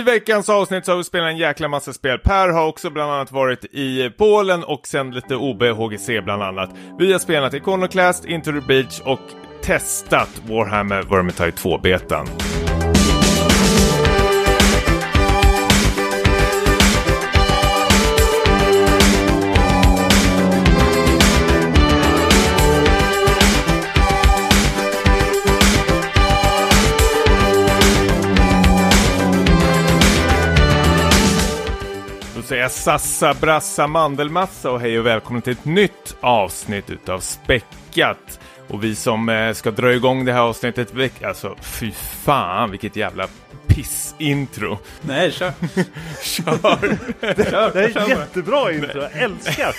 I veckans avsnitt så har vi spelat en jäkla massa spel. Per har också bland annat varit i Polen och sen lite OB, HGC bland annat. Vi har spelat Iconoclast, Into the Beach och testat Warhammer Vermintide 2-betan. Jag sassa, brassa, mandelmassa och hej och välkommen till ett nytt avsnitt utav Späckat. Och vi som eh, ska dra igång det här avsnittet, alltså fy fan vilket jävla pissintro. Nej, kör. Kör! Det är ett jättebra intro, jag älskar!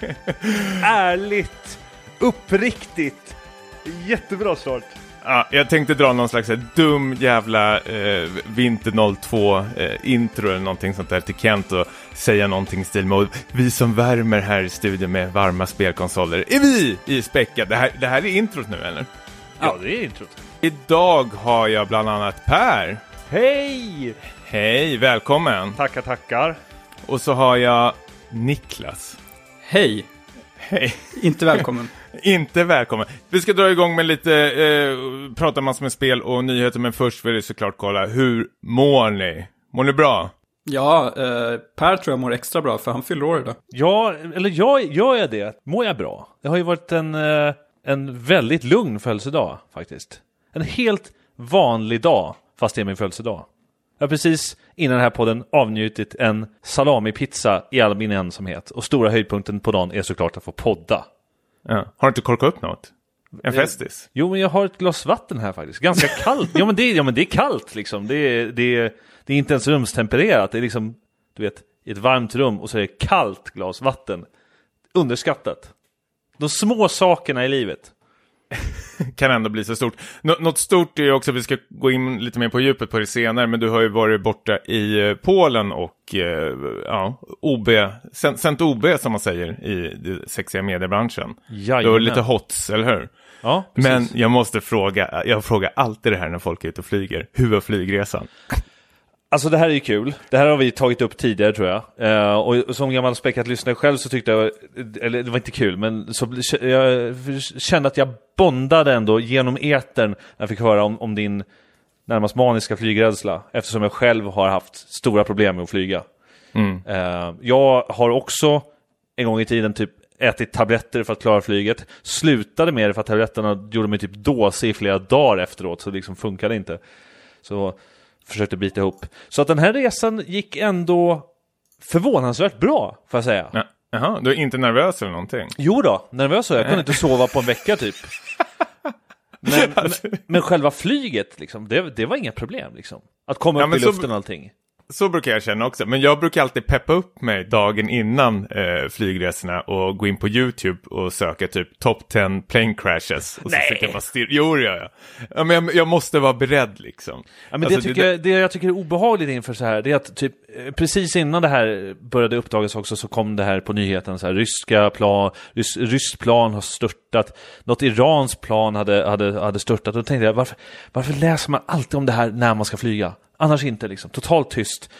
Ärligt, uppriktigt, jättebra start. Ja, jag tänkte dra någon slags eh, dum jävla eh, Vinter 02 eh, intro eller någonting sånt där till Kent och säga någonting i stil med "Och vi som värmer här i studion med varma spelkonsoler är vi i Späckat. Det här, det här är introt nu eller? Ja, det är introt. Idag har jag bland annat Per. Hej! Hej, välkommen! Tackar, tackar. Och så har jag Niklas. Hej. Hej! Inte välkommen. Inte välkommen. Vi ska dra igång med lite, eh, prata massor med spel och nyheter, men först vill jag såklart kolla, hur mår ni? Mår ni bra? Ja, eh, Per tror jag mår extra bra för han fyller år idag. Ja, eller jag, gör jag det? Mår jag bra? Det har ju varit en, eh, en väldigt lugn födelsedag faktiskt. En helt vanlig dag, fast det är min födelsedag. Jag har precis innan den här podden avnjutit en salamipizza i all min ensamhet. Och stora höjdpunkten på dagen är såklart att få podda. Ja. Har du inte korkat upp något? En festis? Jo, men jag har ett glas vatten här faktiskt. Ganska kallt. ja, men det, ja, men det är kallt liksom. Det är, det, är, det är inte ens rumstempererat. Det är liksom, du vet, i ett varmt rum och så är det kallt glas vatten. Underskattat. De små sakerna i livet. Kan ändå bli så stort. Nå något stort är ju också, vi ska gå in lite mer på djupet på det senare, men du har ju varit borta i eh, Polen och eh, ja, OB, sänt OB som man säger i den sexiga mediebranschen. Du har Jajamän. lite hots, eller hur? Ja, precis. Men jag måste fråga, jag frågar alltid det här när folk är ute och flyger. Hur var flygresan? Alltså det här är ju kul. Det här har vi tagit upp tidigare tror jag. Eh, och som gammal späckat lyssnare själv så tyckte jag, eller det var inte kul, men så, jag kände att jag bondade ändå genom etern när jag fick höra om, om din närmast maniska flygrädsla. Eftersom jag själv har haft stora problem med att flyga. Eh, jag har också en gång i tiden typ ätit tabletter för att klara flyget. Slutade med det för att tabletterna gjorde mig typ dåsig i flera dagar efteråt, så det liksom funkade inte. Så försökte bita ihop. Så att den här resan gick ändå förvånansvärt bra, får jag säga. Ja. Jaha, du är inte nervös eller någonting? Jo då, nervös var jag. Jag kunde inte sova på en vecka typ. Men, Alltså- men, men själva flyget, liksom, det, det var inga problem. Liksom. Att komma Ja, upp i luften och allting. Så brukar jag känna också, men jag brukar alltid peppa upp mig dagen innan eh, flygresorna och gå in på YouTube och söka typ top 10 plane crashes. Och så Nej. sitter jag bara stirr. Jo, det gör jag. Ja, men jag, jag måste vara beredd liksom. Ja, men Alltså, det, tycker jag, det jag tycker är obehagligt inför så här, det är att typ eh, precis innan det här började uppdagas också så kom det här på nyheten så här, ryska plan, rys, ryskt plan har störtat, något iranskt plan hade, hade, hade störtat. Och då tänkte jag, varför, varför läser man alltid om det här när man ska flyga? Annars inte liksom, totalt tyst.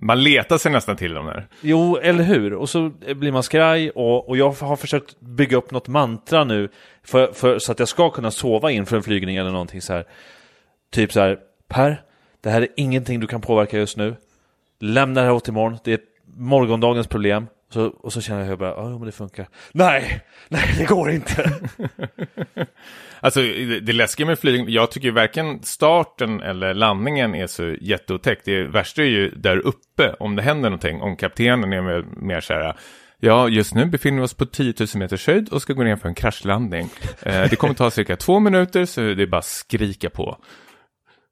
Man letar sig nästan till dem där. Jo, eller hur? Och så blir man skraj och, och jag har försökt bygga upp något mantra nu för, för, så att jag ska kunna sova inför en flygning eller någonting så här. Typ så här, Per, det här är ingenting du kan påverka just nu. Lämna det här åt imorgon, det är morgondagens problem. Så, och så känner jag hur jag bara, ja men det funkar. Nej, nej det går inte. Alltså det, det läskiga med flygning, jag tycker ju varken starten eller landningen är så jätteotäckt. Det värsta är ju där uppe, om det händer någonting, om kaptenen är mer, mer så här, ja just nu befinner vi oss på 10 000 meters höjd och ska gå ner för en kraschlandning. Eh, det kommer ta cirka två minuter, så det är bara att skrika på.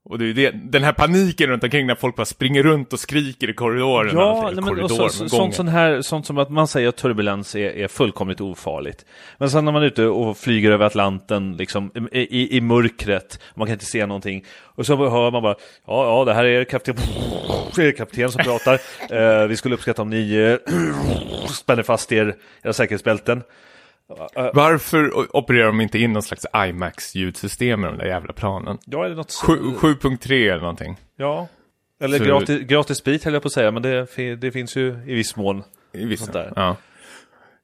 Och det är det, den här paniken runt omkring när folk bara springer runt och skriker i korridoren. Ja, nej, korridor, så, så, sånt, sånt, här, sånt som att man säger att turbulens är, är fullkomligt ofarligt. Men sen när man är ute och flyger över Atlanten liksom, i, i, i mörkret, man kan inte se någonting. Och så hör man bara, ja, ja, det här är kapten, är kapten som pratar. Eh, vi skulle uppskatta om ni eh, spänner fast er, era säkerhetsbälten. Varför opererar de inte in någon slags IMAX-ljudsystem med de där jävla planen? Ja, eller något så- Sju- 7.3 eller någonting. Ja. Eller Så- gratis, gratis sprit höll jag på att säga, men det, det finns ju i viss mån. I vissa. Sånt där. Ja.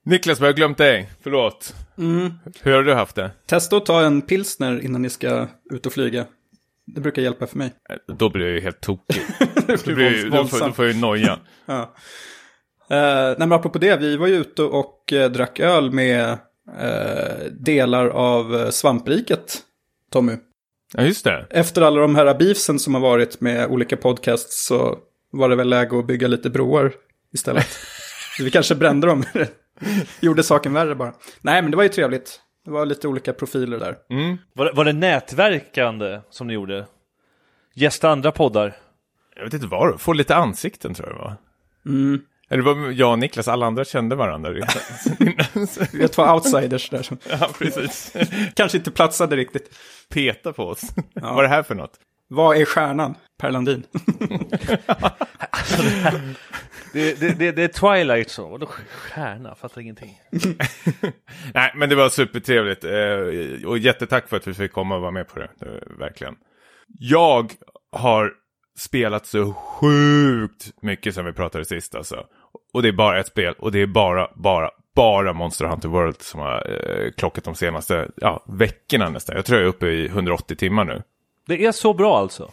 Niklas, vi har glömt dig. Förlåt. Mm. Hur har du haft det? Testa att ta en pilsner innan ni ska ut och flyga. Det brukar hjälpa för mig. Eh, Då blir jag ju helt tokig. Det Då, blir, jag ju- då, får, då får jag ju noja. Ja. Eh, nej, men apropå det, vi var ju ute och eh, drack öl med eh, delar av eh, svampriket, Tommy. Ja, just det. Efter alla de här beefsen som har varit med olika podcasts så var det väl läge att bygga lite broar istället. Så vi kanske brände dem. Gjorde saken värre bara. Nej, men det var ju trevligt. Det var lite olika profiler där. Mm. Var, det- var det nätverkande som ni gjorde? Gästa andra poddar? Jag vet inte vad, få lite ansikten tror jag det var. Mm. Det var jag och Niklas, alla andra kände varandra. Vi var outsiders där som ja, precis. kanske inte platsade riktigt. Peta på oss. Vad är det här för något? Vad är stjärnan? Per Landin. Det, det, det, det är Twilight så, vadå stjärna? Fattar ingenting. Nej, men det var supertrevligt. Eh, och jättetack för att vi fick komma och vara med på det. verkligen. Jag har spelat så sjukt mycket som vi pratade sist alltså. Och det är bara ett spel. Och det är bara, bara, bara Monster Hunter World som har eh, klockat de senaste ja, veckorna nästan. Jag tror jag är uppe i 180 timmar nu. Det är så bra alltså?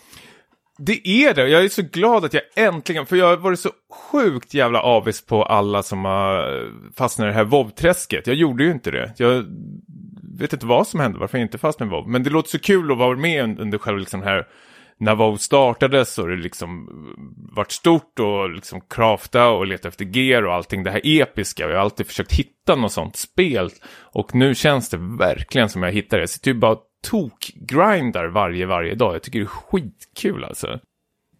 Det är det. Jag är så glad att jag äntligen, för jag har varit så sjukt jävla avis på alla som har fastnat i det här WoW-träsket. Jag gjorde ju inte det. Jag vet inte vad som hände, varför jag inte fastnade i WoW. Men det låter så kul att vara med un- under själva liksom här, när WoW startades och det liksom eh, vart stort och liksom crafta och leta efter gear och allting. Det här episka. Jag har alltid försökt hitta något sånt spel. Och nu känns det verkligen som jag hittar det. Jag sitter ju bara och tok-grindar varje, varje dag. Jag tycker det är skitkul alltså.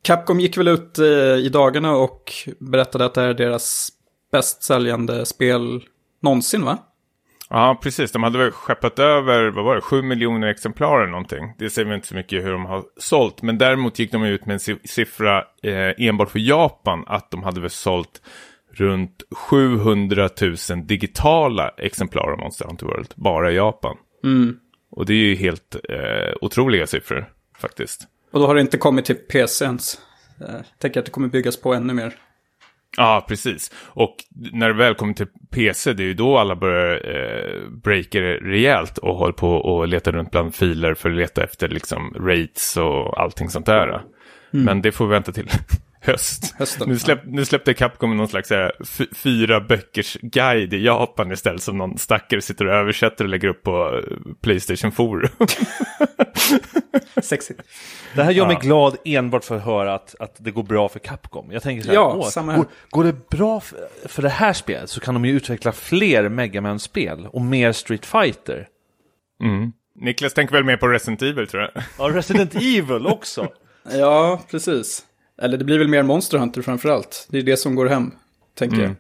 Capcom gick väl ut eh, i dagarna och berättade att det här är deras bäst säljande spel någonsin, va? Ja, precis. De hade väl skeppat över, vad var det, 7 miljoner exemplar eller någonting. Det säger väl inte så mycket hur de har sålt. Men däremot gick de ut med en si- siffra eh, enbart för Japan. Att de hade väl sålt runt 700 000 digitala exemplar av Monster Hunter World. Bara i Japan. Mm. Och det är ju helt eh, otroliga siffror faktiskt. Och då har det inte kommit till PC ens. Eh, tänker att det kommer byggas på ännu mer. Ja, precis. Och när det väl kommer till PC, det är ju då alla börjar eh, breaka rejält och håller på och letar runt bland filer för att leta efter liksom rates och allting sånt där. Men det får vi vänta till höst. Hösten, nu, släpp, nu släppte Capcom någon slags här, f- fyra böckers guide i Japan istället som någon stackare sitter och översätter och lägger upp på eh, Playstation Forum. Sexigt. Det här gör mig Ja. glad enbart för att höra att, att det går bra för Capcom. Jag tänker så här, Ja, åh, samma här. går, går det bra för, för det här spelet så kan de ju utveckla fler Mega Man-spel och mer Street Fighter. Mm. Niklas tänker väl mer på Resident Evil tror jag. Ja, Resident Evil också. Ja, precis. Eller det blir väl mer Monster Hunter framför allt. Det är det som går hem, tänker Mm.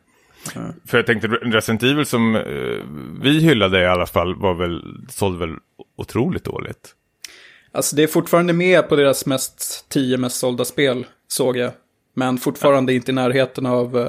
jag. För jag tänkte Resident Evil som eh, vi hyllade i alla fall var väl, sålde väl otroligt dåligt. Alltså det är fortfarande med på deras mest tio mest sålda spel, såg jag. Men fortfarande inte i närheten av uh,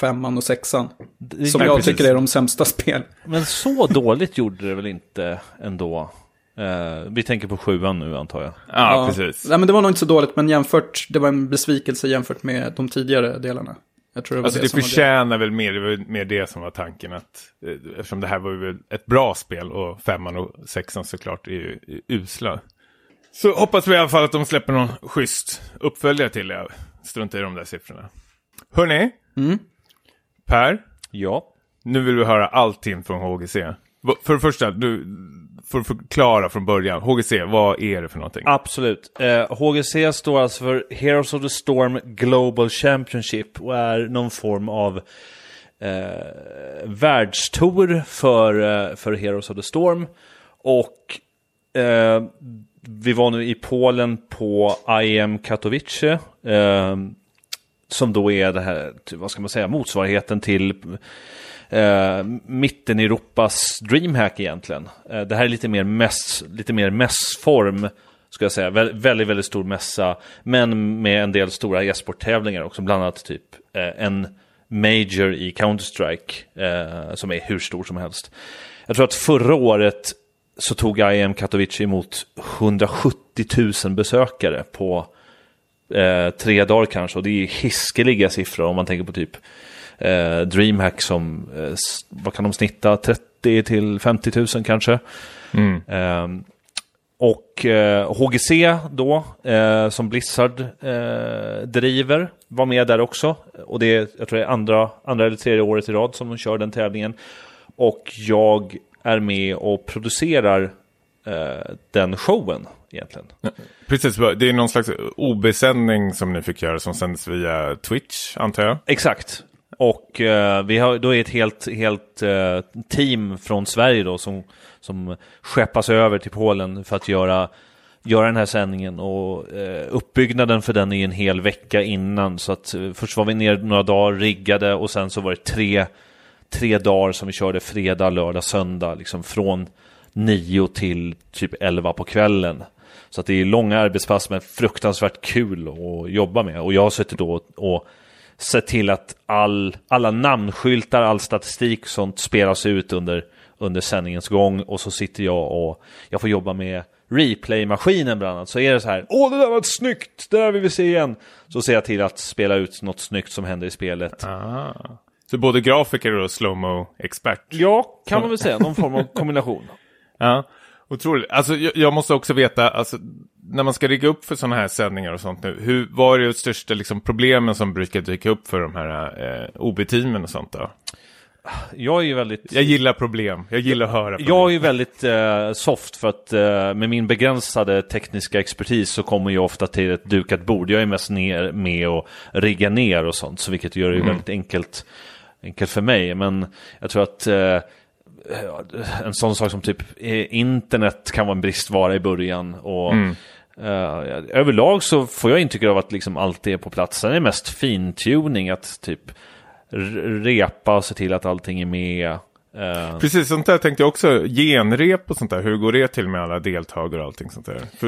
femman och sexan. Det- Som Nej, jag precis. tycker är de sämsta spel. Men så dåligt gjorde det väl inte ändå? Eh, vi tänker på sjuan nu antar jag. Ja, precis. Nej, men det var nog inte så dåligt, men jämfört, det var en besvikelse jämfört med de tidigare delarna. Jag tror det var Alltså det, det var det. förtjänar väl mer, det var mer det som var tanken att eh, eftersom det här var ju ett bra spel och femman och sexan såklart är ju är usla. Så hoppas vi i alla fall att de släpper någon schysst uppföljare till det. Strunta i de där siffrorna. Hörni, Mm. Per, Ja. nu vill vi höra allting från HGC. För det första, du för att förklara från början. HGC, vad är det för någonting? Absolut. Eh, HGC står alltså för Heroes of the Storm Global Championship och är någon form av eh, världstour för, eh, för Heroes of the Storm. Och eh, vi var nu i Polen på IM Katowice. Eh, som då är det här, vad ska man säga, motsvarigheten till eh, mitten Europas DreamHack egentligen. Eh, det här är lite mer, mäss, lite mer mässform, ska jag säga. Vä väldigt, väldigt stor mässa, men med en del stora e-sporttävlingar också, bland annat typ eh, en Major i Counter-Strike, eh, som är hur stor som helst. Jag tror att förra året så tog IM Katowice emot 170 000 besökare på eh, tre dagar kanske. Och det är hiskeliga siffror om man tänker på typ eh, DreamHack som, eh, vad kan de snitta, 30 till 50 000 kanske. Mm. Ehm, och eh, HGC då, eh, som Blizzard eh, driver, var med där också. Och det är, jag tror det är andra, andra eller tredje året i rad som de kör den tävlingen. Och jag är med och producerar eh, den showen egentligen. Precis, det är någon slags OB-sändning som ni fick göra som sänds via Twitch, antar jag. Exakt. Och eh, vi har då är ett helt, helt eh, team från Sverige då som, som skeppas över till Polen för att göra, göra den här sändningen. Och eh, uppbyggnaden för den är en hel vecka innan. Så att eh, först var vi ner några dagar, riggade och sen så var det tre, tre dagar som vi körde fredag, lördag, söndag. Liksom från nio till typ elva på kvällen. Så att det är långa arbetspass men fruktansvärt kul att jobba med. Och jag har suttit då och sett till att all, alla namnskyltar, all statistik och sånt spelas ut under, under sändningens gång. Och så sitter jag och jag får jobba med replay-maskinen bland annat. Så är det så här, åh det där var ett snyggt, det där vill vi se igen. Så ser jag till att spela ut något snyggt som händer i spelet. Ah. Så både grafiker och slowmo-expert. Ja, kan man väl säga, någon form av kombination. Ja, otroligt. Alltså, jag, jag måste också veta, alltså, när man ska rigga upp för sådana här sändningar och sånt nu, hur, vad är de största liksom, problemen som brukar dyka upp för de här eh, OB-teamen och sånt då? Jag är ju väldigt... Jag gillar problem, jag gillar att höra problem. Jag är ju väldigt eh, soft för att eh, med min begränsade tekniska expertis så kommer jag ofta till ett dukat bord. Jag är mest ner med och rigga ner och sånt, så vilket gör det Mm. väldigt enkelt, enkelt för mig. Men jag tror att eh, en sån sak som typ eh, internet kan vara en bristvara i början. Och Mm. eh, överlag så får jag intryck av att liksom allt är på plats. Sen är det mest fintuning, att typ repa och se till att allting är med. Eh, Precis, sånt där tänkte jag också. Genrep och sånt där. Hur går det till med alla deltagare och allting sånt där? För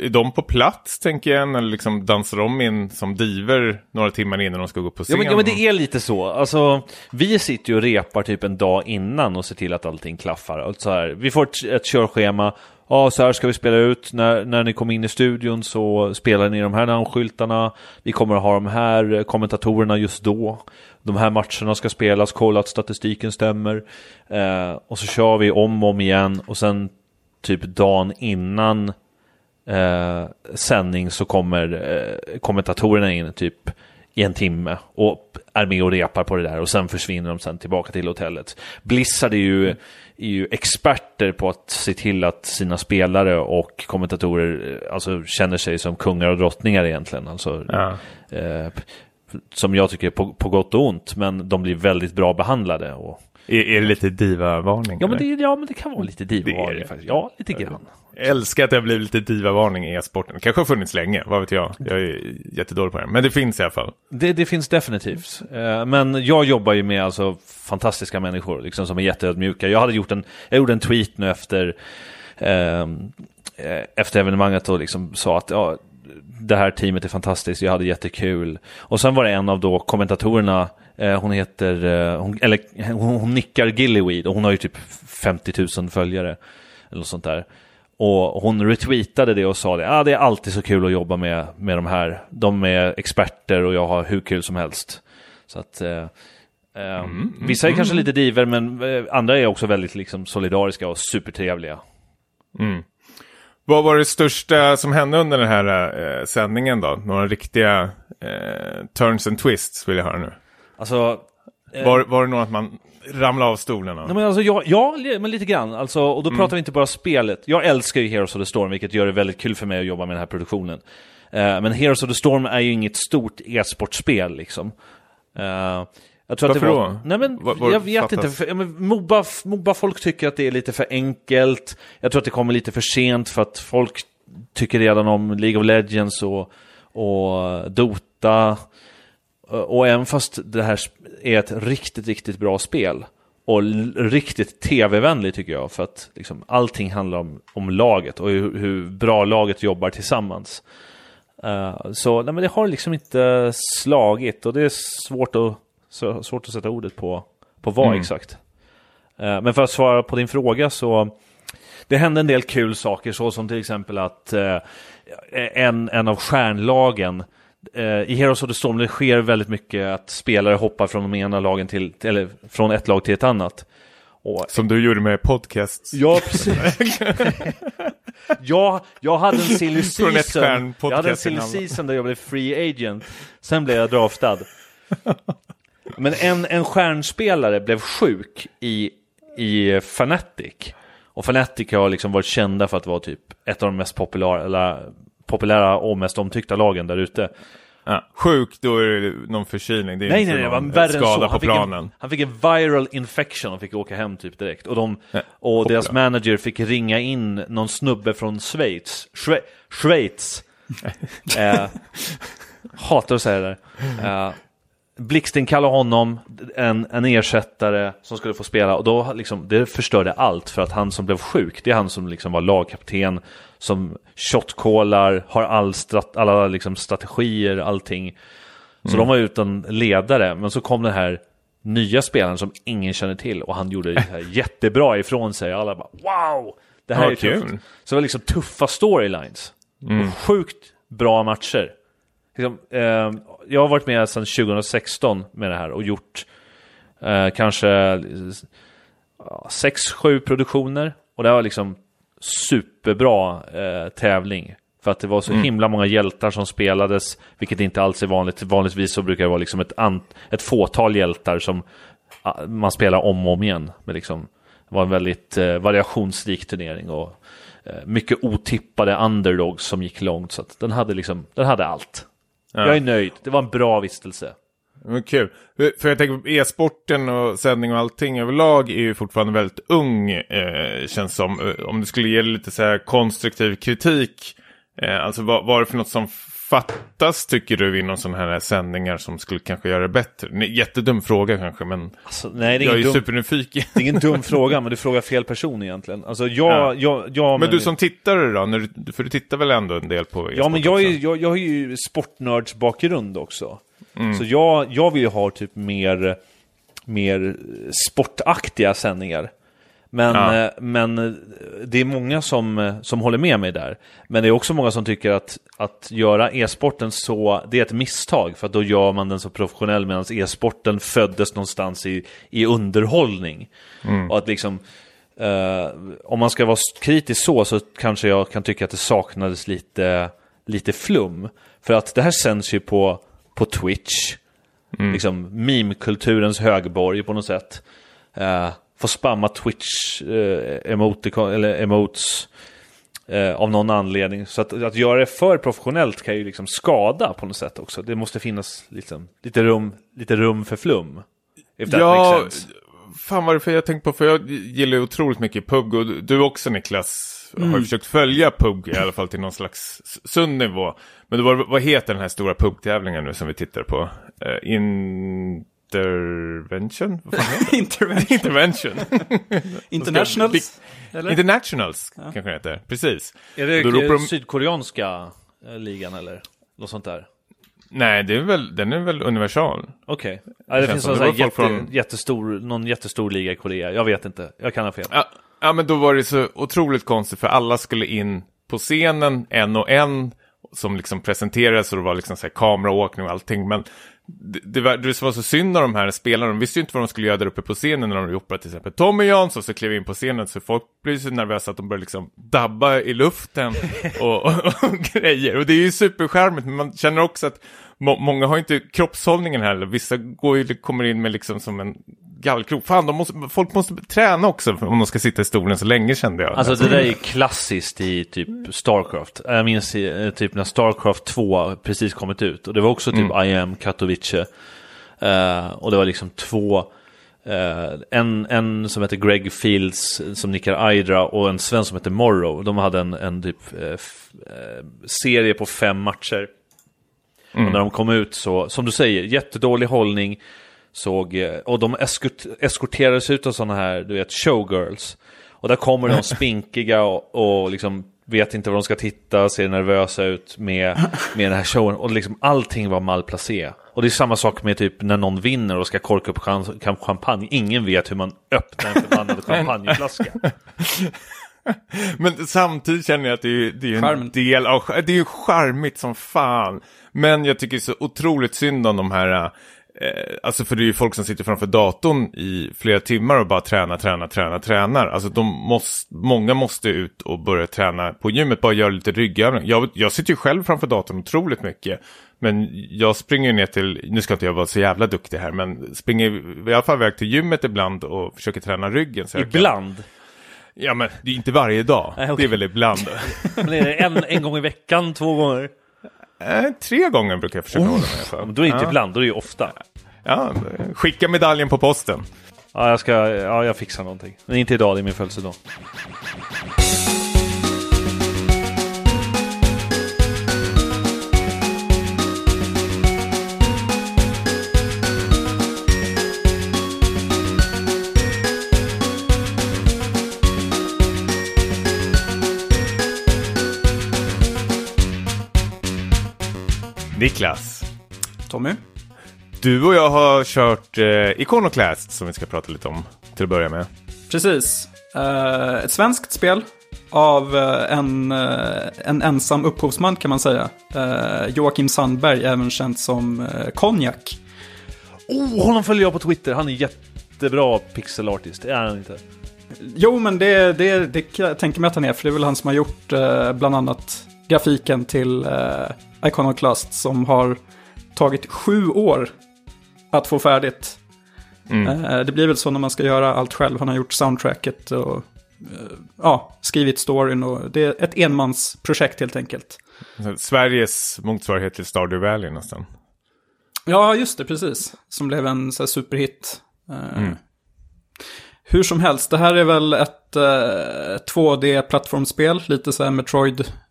är de på plats, tänker jag, eller liksom dansar de in som diver några timmar innan de ska gå på Ja scen? men, ja men det är lite så. Alltså, vi sitter ju och repar typ en dag innan och ser till att allting klaffar. Alltså så här, vi får ett, ett körschema. Ja, så här ska vi spela ut. När, när ni kommer in i studion så spelar ni de här namnskyltarna. Vi kommer att ha de här kommentatorerna just då. De här matcherna ska spelas, kolla att statistiken stämmer. Eh, och så kör vi om och om igen. Och sen typ dagen innan eh, sändning så kommer eh, kommentatorerna in typ i en timme och är med och repar på det där och sen försvinner de sen tillbaka till hotellet. Blizzard är ju, är ju experter på att se till att sina spelare och kommentatorer eh, alltså, känner sig som kungar och drottningar egentligen. Alltså, Ja. eh, som jag tycker är på, på gott och ont, men de blir väldigt bra behandlade. Och... Är, är det lite diva-varning? Ja, men det, ja, men det kan vara lite divavarning faktiskt. Ja, lite grann. Jag älskar att det har blivit lite diva-varning i e-sporten. Det kanske har funnits länge, vad vet jag. Jag är jättedålig på det. Men det finns i alla fall. Det, det finns definitivt. Eh, Men jag jobbar ju med alltså fantastiska människor liksom, som är jätteödmjuka. Jag hade gjort en, jag gjorde en tweet nu efter, ehm, eh, efter evenemanget och liksom sa att ja, det här teamet är fantastiskt, jag hade jättekul. Och sen var det en av då kommentatorerna, eh, hon heter, eh, hon, eller hon, hon nickar Gillyweed och hon har ju typ 50 000 följare. Eller något sånt där. Och hon retweetade det och sa det, ah, det är alltid så kul att jobba med, med de här. De är experter och jag har hur kul som helst. Så att, eh, eh, vissa är kanske lite diver men eh, andra är också väldigt liksom, solidariska och supertrevliga. Vad var det största som hände under den här eh, sändningen då? Några riktiga eh, turns and twists vill jag höra nu. Alltså, eh, Var, var det nog att man ramlade av stolen? Nej, men alltså, ja, ja, men lite grann. Alltså, och då pratar vi inte bara spelet. Jag älskar ju Heroes of the Storm, vilket gör det väldigt kul för mig att jobba med den här produktionen. Eh, men Heroes of the Storm är ju inget stort e-sportspel liksom. Jag tror att Varför det var... då? Nej men, Vad- vad jag vet fattas? inte. För, ja, men Moba, Moba folk tycker att det är lite för enkelt. Jag tror att det kommer lite för sent för att folk tycker redan om League of Legends och, och Dota. Och även fast det här är ett riktigt, riktigt bra spel och riktigt tv-vänligt tycker jag, för att liksom, allting handlar om, om laget och hur, hur bra laget jobbar tillsammans. Eh, så nej, men det har liksom inte slagit och det är svårt att, så, svårt att sätta ordet på, på vad Mm. exakt. Eh, men för att svara på din fråga så det hände en del kul saker så som till exempel att eh, en, en av stjärnlagen eh, i Heroes of the Storm det sker väldigt mycket att spelare hoppar från de ena lagen till, eller från ett lag till ett annat. Och, Som du gjorde med podcasts. ja, precis. jag, jag hade en silly season. Jag hade en silly season där jag blev free agent. Sen blev jag draftad. Men en, en stjärnspelare blev sjuk i, i Fnatic. Och Fnatic har liksom varit kända för att vara typ ett av de mest populära, populära och mest omtyckta lagen där ute. Ja. Sjuk, då är det någon förkylning. Det är Nej, inte nej, nej, någon värre än skada så. på Han fick, planen. en, han fick en viral infection och fick åka hem typ direkt. Och, de, Nej, och deras manager fick ringa in någon snubbe från Schweiz. Schwe Schweiz. eh, hatar att säga det där. Eh, Blixten honom, en, en ersättare som skulle få spela och då liksom, det förstörde allt för att han som blev sjuk, det är han som liksom var lagkapten, som shotcallar, har all strat, alla liksom strategier, allting. Så de var utan ledare, men så kom den här nya spelaren som ingen känner till och han gjorde det här jättebra ifrån sig. Alla bara wow! Det här Ja, är tufft. kul. Så det var liksom tuffa storylines. Och sjukt bra matcher. Liksom, eh, jag har varit med sedan 2016 med det här och gjort eh, kanske 6-7 produktioner. Och det var liksom superbra eh, tävling. För att det var så himla många hjältar som spelades, vilket inte alls är vanligt. Vanligtvis så brukar det vara liksom ett, ett fåtal hjältar som man spelar om och om igen. Men liksom, det var en väldigt eh, variationsrik turnering och eh, mycket otippade underdogs som gick långt. Så att den hade liksom, den hade allt. Ja. Jag är nöjd, det var en bra vistelse. Men kul. För jag tänker e-sporten och sändning och allting överlag är ju fortfarande väldigt ung, eh, känns som. Eh, Om du skulle ge lite så här konstruktiv kritik, eh, alltså vad är det för något som fattas tycker du inom sådana här sändningar som skulle kanske göra det bättre? Nej, Jättedum fråga kanske, men Alltså, nej, det är jag är dum, supernyfiken. det är ingen dum fråga, men du frågar fel person egentligen. Alltså jag, Ja. jag, jag Men du som tittare då, du, för du tittar väl ändå en del på Ja, men jag, är, jag, jag har ju sportnördsbakgrund också. Så jag, jag vill ju ha typ mer, mer sportaktiga sändningar. Men, Ja. eh, men eh, det är många som, eh, som håller med mig där. Men det är också många som tycker att, att göra e-sporten så, det är ett misstag. För att då gör man den så professionell medan e-sporten föddes någonstans i, i underhållning. Och att liksom, eh, om man ska vara kritisk så, så kanske jag kan tycka att det saknades lite, lite flum. För att det här sänds ju på, på Twitch. Liksom meme-kulturens högborg på något sätt. Uh, får spamma Twitch uh, emoticon, eller emotes eh, av någon anledning. Så att, att göra det för professionellt kan ju liksom skada på något sätt också. Det måste finnas liksom, lite, rum, lite rum för flum. If that Ja, makes sense. fan vad det för jag tänkt på, för jag gillar ju otroligt mycket PUG och du också Niklas har Mm. ju försökt följa PUG i alla fall till någon slags sund nivå. Men det var, vad heter den här stora PUG-tävlingen nu som vi tittar på? Uh, intervention? Intervention. Intervention. Internationals? Eller? Internationals kanske det heter, precis. Är det Då de- sydkoreanska eh, ligan eller? Något sånt där? Nej, det är väl, den är väl universal. Okej. Ja, det finns det var jätte, från- jättestor, någon jättestor liga i Korea. Jag vet inte. Jag kan ha fel. Ja, ja, men då var det så otroligt konstigt för alla skulle in på scenen en och en som liksom presenterades och det var liksom så här kameraåkning och allting. Men det, var, det var så synd av de här spelarna, de visste ju inte vad de skulle göra där uppe på scenen när de gjorde opera till exempel. Tommy Jansson så klev in på scenen så folk blir så nervösa att de börjar liksom dabba i luften och, och, och grejer. Och det är ju superskärmigt men man känner också att må, många har inte kroppshållningen heller. Vissa går ju, kommer in med liksom som en gallkrok. Fan, de måste, folk måste träna också om de ska sitta i stolen så länge kände jag. Alltså det där är klassiskt i typ Starcraft. Jag minns eh, typ när Starcraft 2 precis kommit ut. Och det var också typ I am Katowice. Eh, och det var liksom två, eh, en, en som heter Greg Fields som nickar Idra och en svensk som heter Morrow. De hade en, en typ eh, serie på fem matcher. Och när de kom ut så, som du säger, jättedålig hållning. Såg, eh, och de eskort, eskorterades ut av sådana här, du vet, showgirls. Och där kommer de spinkiga och, och liksom vet inte var de ska titta, ser nervösa ut med, med den här showen. Och liksom allting var malplacé. Och det är samma sak med typ när någon vinner och ska korka upp champagne. Ingen vet hur man öppnar en förbannad champagneflaska. Men samtidigt känner jag att det är, det är en Charmen. del av, det är ju charmigt som fan. Men jag tycker så otroligt synd om de här, eh, alltså för det är ju folk som sitter framför datorn i flera timmar och bara tränar, tränar, tränar, tränar. Alltså de måste, många måste ut och börja träna på gymmet, bara göra lite ryggövning. Jag, jag sitter ju själv framför datorn otroligt mycket. Men jag springer ner till, nu ska inte jag vara så jävla duktig här, men springer i alla fall iväg till gymmet ibland och försöker träna ryggen. Jag kan- Ibland. Ja men det är inte varje dag, Nej, okej. det är väl ibland. Men är det en, en gång i veckan, två gånger? Eh, tre gånger brukar jag försöka hålla mig men då är det inte ja. ibland, då är det ju ofta. Ja, skicka medaljen på posten. Ja, jag ska, ja, jag fixar någonting. Men inte idag, det är min födelsedag. Niklas, Tommy? du och jag har kört eh, Iconoclast som vi ska prata lite om till att börja med. Precis. Eh, ett svenskt spel av eh, en, eh, en ensam upphovsman kan man säga. Eh, Joakim Sandberg, även känd som uh, Konjak. Oh, honom följer jag på Twitter. Han är jättebra pixel artist. Det är han inte. Jo, men det, det, det kan jag tänka mig att han är, för det är väl han som har gjort eh, bland annat grafiken till uh, Iconoclast som har tagit sju år att få färdigt. Mm. Eh, det blir väl så när man ska göra allt själv. Han har gjort soundtracket och eh, ja, skrivit storyn och det är ett enmansprojekt helt enkelt. Sveriges motsvarighet till Stardew Valley nästan. Ja, just det, precis. Som blev en så här, superhit. Eh, Mm. Hur som helst, det här är väl ett eh, 2D-plattformsspel, lite så här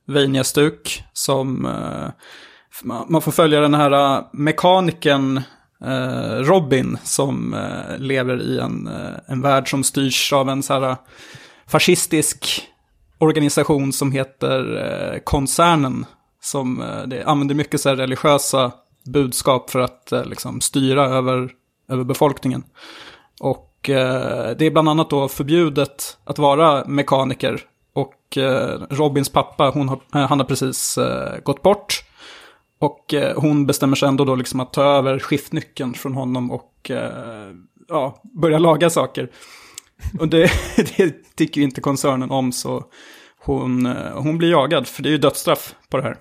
Vania-stuk Som eh, man får följa den här eh, mekaniken eh, Robin som eh, lever i en, eh, en värld som styrs av en så här eh, fascistisk organisation som heter eh, Koncernen. Som det använder mycket så här religiösa budskap för att liksom styra över, över befolkningen. Och det är bland annat då förbjudet att vara mekaniker. Och eh, Robins pappa, hon har, eh, han har precis eh, gått bort. Och eh, hon bestämmer sig ändå då liksom att ta över skiftnyckeln från honom och eh, ja, börja laga saker. Och det, det tycker ju inte koncernen om så hon, eh, hon blir jagad för det är ju dödsstraff på det här.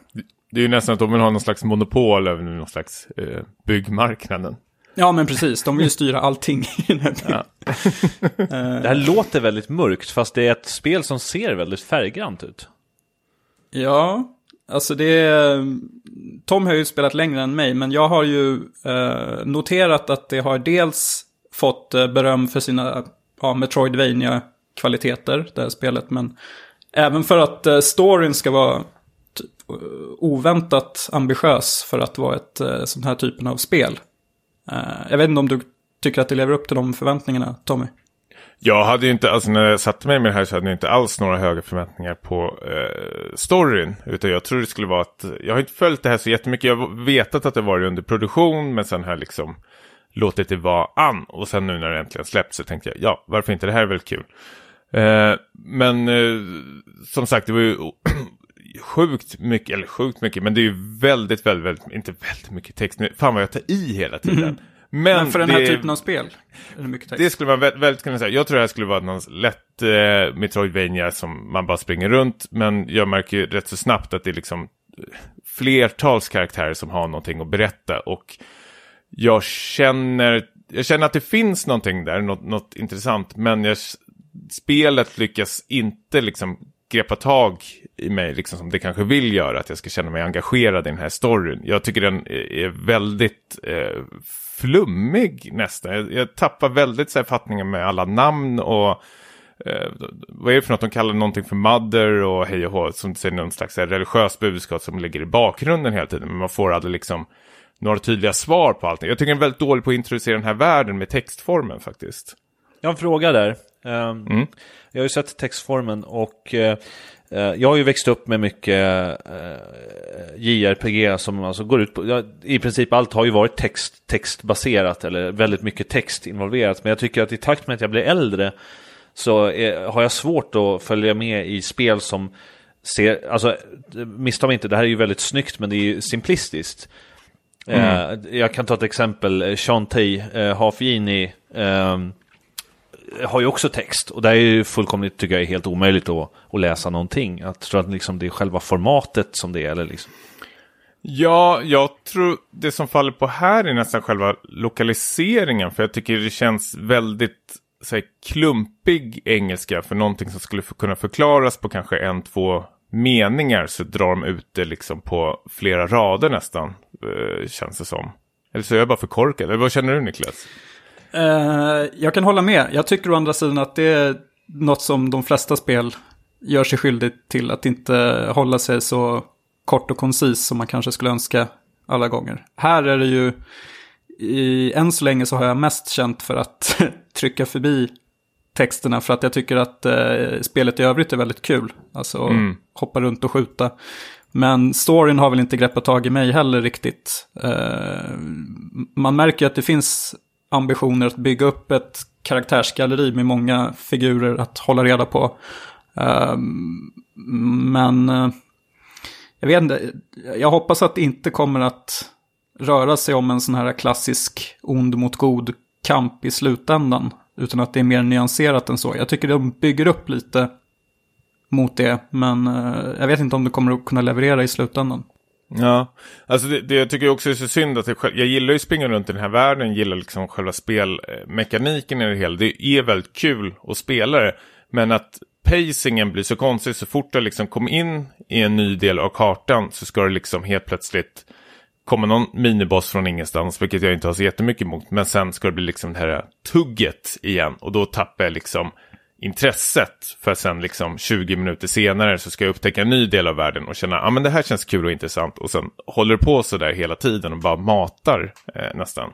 Det är ju nästan att de vill ha någon slags monopol över någon slags eh, byggmarknaden. Ja men precis, de vill ju styra allting Ja. Det här låter väldigt mörkt, fast det är ett spel som ser väldigt färggrant ut. Ja, alltså det är... Tom har ju spelat längre än mig, men jag har ju eh, noterat att det har dels fått eh, beröm för sina ja, Metroidvania-kvaliteter, det här spelet, men även för att eh, storyn ska vara typ, eh, oväntat ambitiös för att vara ett eh, sån här typen av spel. Eh, jag vet inte om du tycker att det lever upp till de förväntningarna, Tommy? Jag hade ju inte, alltså när jag satte mig med det här så hade jag inte alls några höga förväntningar på eh, storyn. Utan jag tror det skulle vara att, jag har inte följt det här så jättemycket. Jag har vetat att det varit under produktion men sen har jag liksom låtit det vara an. Och sen nu när det äntligen släppts så tänkte jag, ja varför inte, det här är väl kul. Eh, men eh, som sagt, det var ju sjukt mycket, eller sjukt mycket, men det är ju väldigt, väldigt, väldigt inte väldigt mycket text. Nu- Fan vad jag tar i hela tiden. Men, Men för den här det- typen av spel det det skulle vara väldigt, väldigt kunna säga. Jag tror det här skulle vara någon lätt eh, Metroidvania som man bara springer runt. Men jag märker ju rätt så snabbt att det är liksom eh, flertals karaktärer som har någonting att berätta. Och jag känner, jag känner att det finns någonting där, något, något intressant. Men jag, spelet lyckas inte liksom greppa tag i mig, liksom som det kanske vill göra, att jag ska känna mig engagerad i den här storyn. Jag tycker den är väldigt eh, flummig nästan. Jag, jag tappar väldigt så här, fattningen med alla namn och eh, vad är det för något de kallar någonting för mother och hej och hå, som säger någon slags här, religiös budskap som ligger i bakgrunden hela tiden. Men man får aldrig liksom några tydliga svar på allting. Jag tycker den är väldigt dålig på att introducera den här världen med textformen faktiskt. Jag har en fråga där. Ehm, Mm. Jag har ju sett textformen och eh, eh, jag har ju växt upp med mycket eh, JRPG som alltså går ut på, i princip allt har ju varit text, textbaserat eller väldigt mycket text involverat. Men jag tycker att i takt med att jag blir äldre så är, har jag svårt att följa med i spel som ser, alltså missta mig inte, det här är ju väldigt snyggt men det är ju simplistiskt. Mm. Eh, jag kan ta ett exempel, Shantae eh, Hafjini eh, har ju också text och det är ju fullkomligt, tycker jag, är helt omöjligt att, att läsa någonting. Jag tror att liksom det är själva formatet som det är, eller liksom. Ja, jag tror det som faller på här är nästan själva lokaliseringen. För jag tycker det känns väldigt så här, klumpig engelska för någonting som skulle kunna förklaras på kanske en, två meningar så drar de ut det liksom på flera rader nästan, eh, känns det som. Eller så är jag bara för korkad. Eller vad känner du Niklas? Uh, jag kan hålla med. Jag tycker å andra sidan att det är något som de flesta spel gör sig skyldigt till. Att inte hålla sig så kort och koncis som man kanske skulle önska alla gånger. Här är det ju, i, än så länge så har jag mest känt för att trycka förbi texterna för att jag tycker att eh, spelet i övrigt är väldigt kul. Alltså mm. hoppa runt och skjuta. Men storyn har väl inte greppat tag i mig heller riktigt. Eh, man märker att det finns ambitioner att bygga upp ett karaktärsgalleri med många figurer att hålla reda på. Ehm, men eh, jag vet inte, jag hoppas att det inte kommer att röra sig om en sån här klassisk ond mot god kamp i slutändan. Utan att det är mer nyanserat än så. Jag tycker de bygger upp lite mot det. Men eh, jag vet inte om det kommer att kunna leverera i slutändan. Ja, alltså det, det jag tycker också är så synd att jag, jag gillar ju springa runt i den här världen, gillar liksom själva spelmekaniken i det hela. Det är väldigt kul att spela det, men att pacingen blir så konstig så fort du liksom kommer in i en ny del av kartan så ska det liksom helt plötsligt komma någon miniboss från ingenstans, vilket jag inte har så jättemycket emot. Men sen ska det bli liksom det här tugget igen och då tappar jag liksom intresset för sen liksom 20 minuter senare så ska jag upptäcka en ny del av världen och känna att ah, men det här känns kul och intressant och sen håller det på så där hela tiden och bara matar eh, nästan.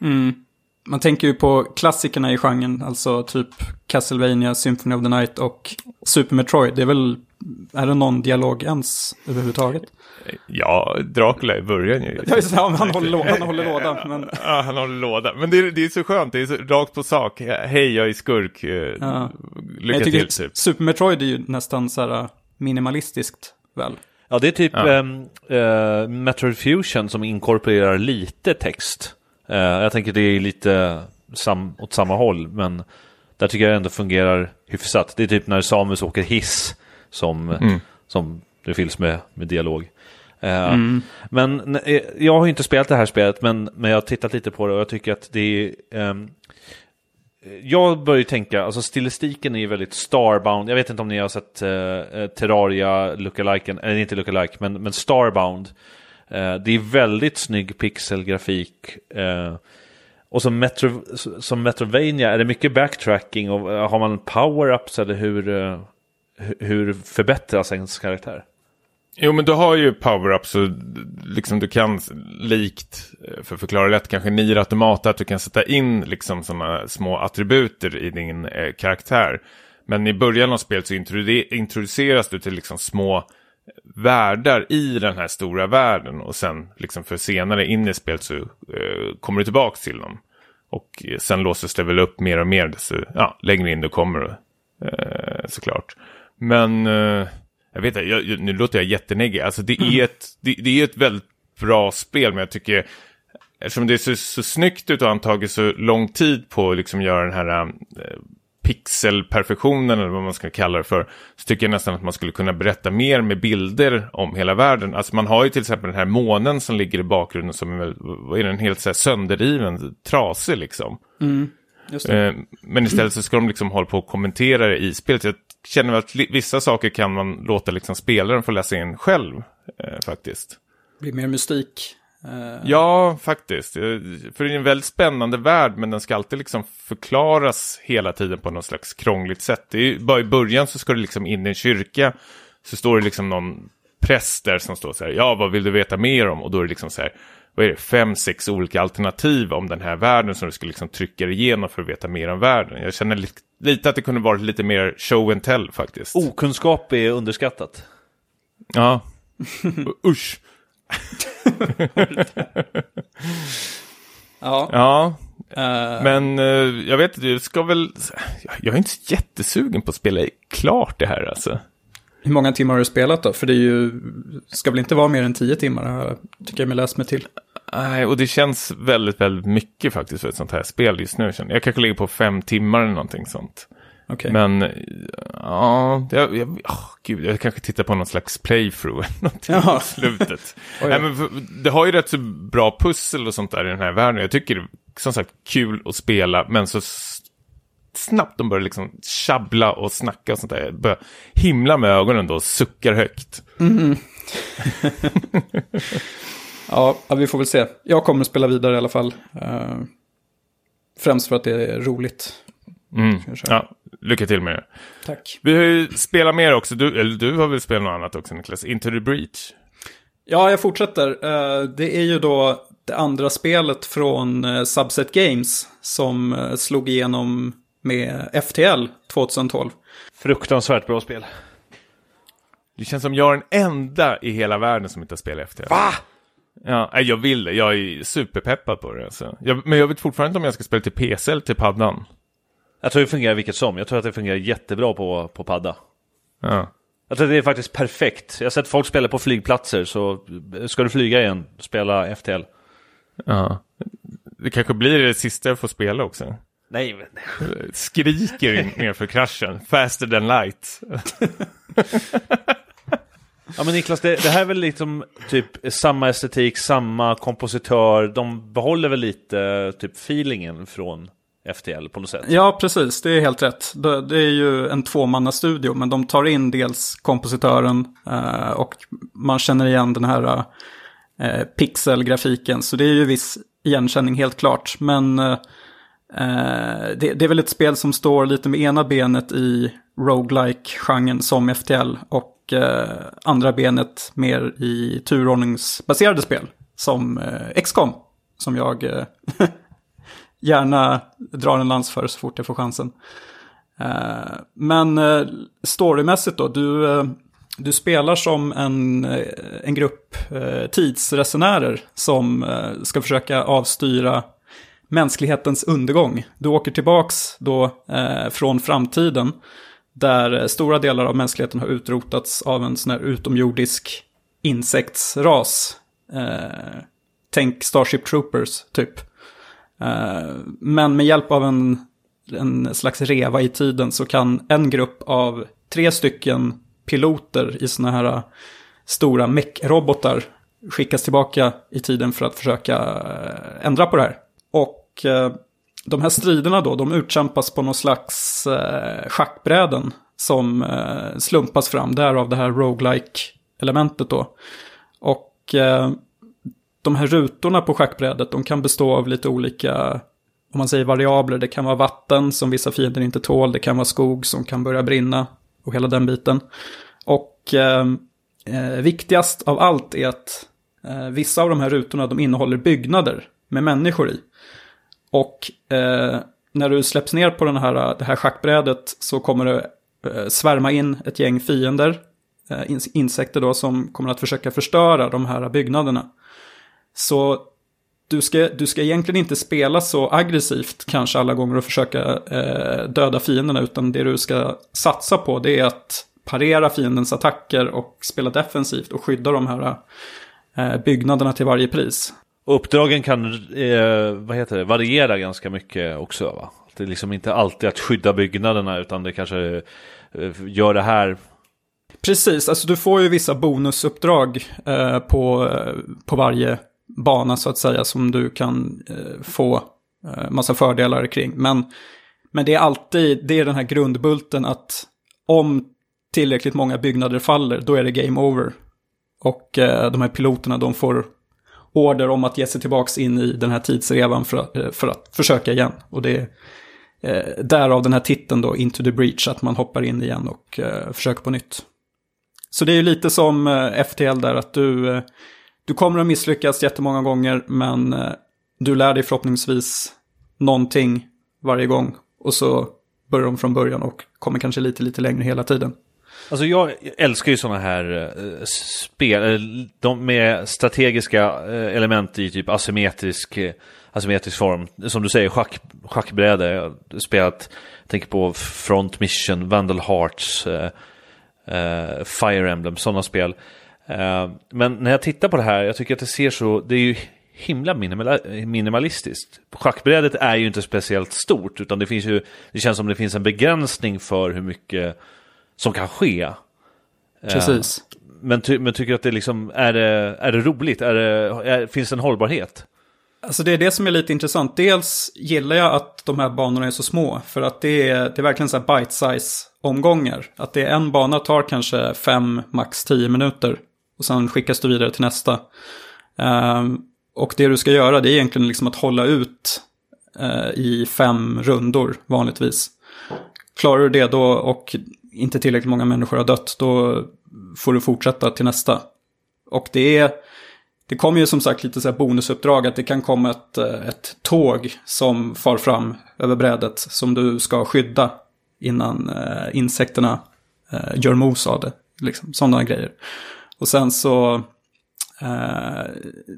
Mm. Man tänker ju på klassikerna i genren, alltså typ Castlevania, Symphony of the Night och Super Metroid. Det är väl, är det någon dialog ens överhuvudtaget? Ja, Dracula i början ju. Ja, han, håller, han håller lådan. Men... Ja, han håller lådan. Men det, är, det är så skönt, det är så rakt på sak. Hej, jag är skurk. Eh, ja. Lycka till, typ. Super Metroid är ju nästan så här minimalistiskt, väl? Ja, det är typ ja. äh, Metroid Fusion som inkorporerar lite text. Uh, jag tänker det är lite sam åt samma håll, men där tycker jag ändå fungerar hyfsat. Det är typ när Samus åker hiss som, mm. som det fylls med, med dialog. Uh, mm. Men eh, jag har inte spelat det här spelet, men, men jag har tittat lite på det och jag tycker att det är... Um, jag börjar ju tänka, alltså stilistiken är ju väldigt starbound. Jag vet inte om ni har sett uh, Terraria lookaliken, eller inte lookalike, men, men starbound. Eh, det är väldigt snygg pixelgrafik. Eh, och som, Metro, som Metrovania är det mycket backtracking och eh, har man power-ups eller hur, hur förbättras ens karaktär? Jo, men du har ju power-ups och liksom du kan likt, för att förklara lätt, kanske Nier Automata, att du kan sätta in liksom sådana små attributer i din eh, karaktär. Men i början av spelet så introduceras du till liksom små världar i den här stora världen och sen liksom för senare in i spelet så eh, kommer du tillbaka till dem. Och sen låses det väl upp mer och mer desto ja, längre in du kommer eh, såklart. Men eh, jag vet inte, jag, nu låter jag jätteneggig. Alltså det är, ett, det, det, är ett väldigt bra spel, men jag tycker, eftersom det är så, så snyggt ut och han tagit så lång tid på att liksom göra den här äh, pixelperfektionen, eller vad man ska kalla det för, så tycker jag nästan att man skulle kunna berätta mer med bilder om hela världen. Alltså man har ju till exempel den här månen som ligger i bakgrunden som är, är den, helt så här sönderriven, trasig liksom. Mm. Eh, men istället så ska de liksom hålla på och kommentera det i spelet. Jag känner att vissa saker kan man låta liksom spelaren få läsa in själv eh, faktiskt. Det blir mer mystik. Uh... Ja, faktiskt. Eh, för det är en väldigt spännande värld, men den ska alltid liksom förklaras hela tiden på något slags krångligt sätt. Det är bara i början så ska du liksom in i en kyrka, så står det liksom någon präst där som står så här, ja, vad vill du veta mer om? Och då är det liksom så här, vad är det, fem, sex olika alternativ om den här världen som du skulle liksom trycka igenom för att veta mer om världen. Jag känner lite, lite att det kunde varit lite mer show and tell faktiskt. Okunskap är underskattat. Ja, usch. Ja. Ja, uh... men uh, jag vet du ska väl... Jag är inte så jättesugen på att spela klart det här alltså. Hur många timmar har du spelat då? För det är ju, ska väl inte vara mer än tio timmar, tycker jag mig läst mig till. Nej, och det känns väldigt, väldigt mycket faktiskt för ett sånt här spel just nu. Jag kanske ligger på fem timmar eller någonting sånt. Okej. Men, ja, jag, jag, åh, gud, jag kanske tittar på någon slags playthrough eller någonting Jaha. i slutet. Nej, men för, det har ju rätt så bra pussel och sånt där i den här världen. Jag tycker det är som sagt kul att spela, men så snabbt de börjar liksom tjabbla och snacka och sånt där. Jag börjar himla med ögonen då och suckar högt. Ja, ja, vi får väl se. Jag kommer att spela vidare i alla fall. Eh, främst för att det är roligt. Mm. Ja, lycka till med det. Tack. Vi har ju spelat mer också, du, eller du har väl spelat något annat också Niklas? Into the Breach. Ja, jag fortsätter. Eh, det är ju då det andra spelet från eh, Subset Games som eh, slog igenom med FTL 2012. Fruktansvärt bra spel. Det känns som jag är den enda i hela världen som inte har spelat efter. Va? Ja, jag vill det. Jag är superpeppad på det. Alltså. Jag, men jag vet fortfarande inte om jag ska spela till PC eller till paddan. Jag tror det fungerar vilket som. Jag tror att det fungerar jättebra på, på padda. Ja. Jag tror det är faktiskt perfekt. Jag har sett folk spela på flygplatser, så ska du flyga igen, spela FTL. ja. Det kanske blir det sista jag får spela också. Nej, men... Skriker nerför kraschen. Faster than light. Ja men Niklas, det, det här är väl liksom typ samma estetik, samma kompositör. De behåller väl lite typ feelingen från FTL på något sätt. Ja, precis. Det är helt rätt. Det, är ju en tvåmannastudio, men de tar in dels kompositören eh, och man känner igen den här eh, pixelgrafiken. Så det är ju viss igenkänning helt klart. Men eh, eh det, det är väl ett spel som står lite med ena benet i roguelike-genren som FTL och eh, andra benet mer i turordningsbaserade spel som eh, XCOM. Som jag eh, gärna drar en lans för så fort jag får chansen. Eh, men eh, storymässigt då, du, eh, du spelar som en, en grupp tidsresenärer som ska försöka avstyra mänsklighetens undergång. Du åker tillbaks då från framtiden där stora delar av mänskligheten har utrotats av en sån här utomjordisk insektsras. Tänk Starship Troopers, typ. Eh, men med hjälp av en, en slags reva i tiden så kan en grupp av tre stycken piloter i sådana här eh, stora mech-robotar skickas tillbaka i tiden för att försöka eh, ändra på det här. Och de här striderna då, de utkämpas på någon slags schackbräden som slumpas fram, därav det här roguelike elementet då. Och de här rutorna på schackbrädet, de kan bestå av lite olika, om man säger variabler. Det kan vara vatten som vissa fiender inte tål, det kan vara skog som kan börja brinna och hela den biten. Och ehm, eh, viktigast av allt är att eh, vissa av de här rutorna, de innehåller byggnader med människor i. Och eh, när du släpps ner på den här, det här schackbrädet så kommer det eh, svärma in ett gäng fiender, eh, insekter då, som kommer att försöka förstöra de här byggnaderna. Så du ska, du ska egentligen inte spela så aggressivt kanske alla gånger och försöka eh, döda fienderna, utan det du ska satsa på det är att parera fiendens attacker och spela defensivt och skydda de här eh, byggnaderna till varje pris. Och uppdragen kan eh, vad heter det, variera ganska mycket också va? Det är liksom inte alltid att skydda byggnaderna utan det kanske eh, gör det här. Precis, alltså du får ju vissa bonusuppdrag eh, på, eh, på varje bana så att säga som du kan eh, få eh, massa fördelar kring. Men, men det är alltid, det är den här grundbulten att om tillräckligt många byggnader faller, då är det game over. Och eh, de här piloterna, de får order om att ge sig tillbaks in i den här tidsrevan för, att- eh, för att försöka igen. Och det är eh, därav den här titeln då, Into the Breach, att man hoppar in igen och eh, försöker på nytt. Så det är ju lite som eh, FTL där, att du, eh, du kommer att misslyckas jättemånga gånger, men eh, du lär dig förhoppningsvis någonting varje gång. Och så börjar de från början och kommer kanske lite, lite längre hela tiden. Alltså jag älskar ju sådana här eh, spel, eh, de med strategiska element i typ asymmetrisk, asymmetrisk form. Som du säger, schack, schackbräde. Jag har spelat, jag tänker på Front Mission, Vandal Hearts. Fire Emblem, sådana spel. Eh, men när jag tittar på det här, jag tycker att det ser så, det är ju himla minimal, minimalistiskt. Schackbrädet är ju inte speciellt stort, utan det finns ju, det känns som det finns en begränsning för hur mycket som kan ske. Eh, Precis. Men, ty, men tycker att det liksom, är det, är det roligt? Är det, är, finns det en hållbarhet? Alltså det är det som är lite intressant. Dels gillar jag att de här banorna är så små. För att det är, det är verkligen så här bite-size omgångar. Att det är en bana tar kanske fem, max tio minuter. Och sen skickas du vidare till nästa. Ehm, och det du ska göra det är egentligen liksom att hålla ut eh, i fem rundor vanligtvis. Klarar du det då och inte tillräckligt många människor har dött, då får du fortsätta till nästa. Och det är, det kommer ju som sagt lite så här bonusuppdrag att det kan komma ett, eh, ett tåg som far fram över brädet som du ska skydda innan eh, insekterna gör mos av det. Liksom, sådana grejer. Och sen så, eh,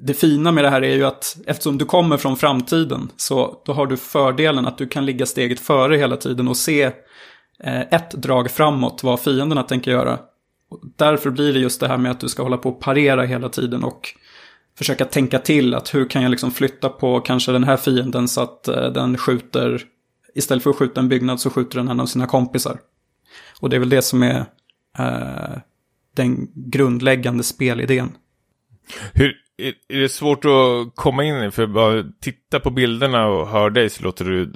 det fina med det här är ju att eftersom du kommer från framtiden så då har du fördelen att du kan ligga steget före hela tiden och se eh, ett drag framåt vad fienderna tänker göra. Och därför blir det just det här med att du ska hålla på och parera hela tiden och försöka tänka till att hur kan jag liksom flytta på kanske den här fienden så att eh, den skjuter, istället för att skjuta en byggnad så skjuter den en av sina kompisar. Och det är väl det som är eh, den grundläggande spelidén. Hur, är, det svårt att komma in i? För bara titta på bilderna och höra dig så låter det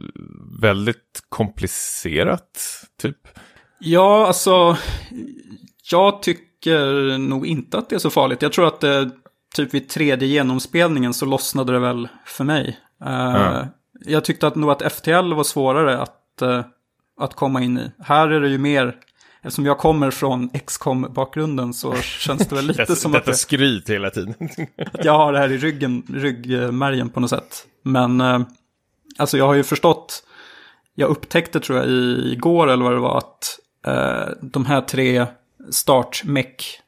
väldigt komplicerat, typ. Ja, alltså, jag tycker nog inte att det är så farligt. Jag tror att det, typ vid tredje genomspelningen så lossnade det väl för mig. Uh, Jag tyckte att nog att FTL var svårare att, uh, att komma in i. Här är det ju mer, eftersom jag kommer från XCOM bakgrunden så känns det väl lite Detta, som detta att, skryt hela tiden. att jag har det här i ryggen, ryggmärgen på något sätt. Men uh, alltså jag har ju förstått, jag upptäckte tror jag i, igår eller vad det var att de här tre start mech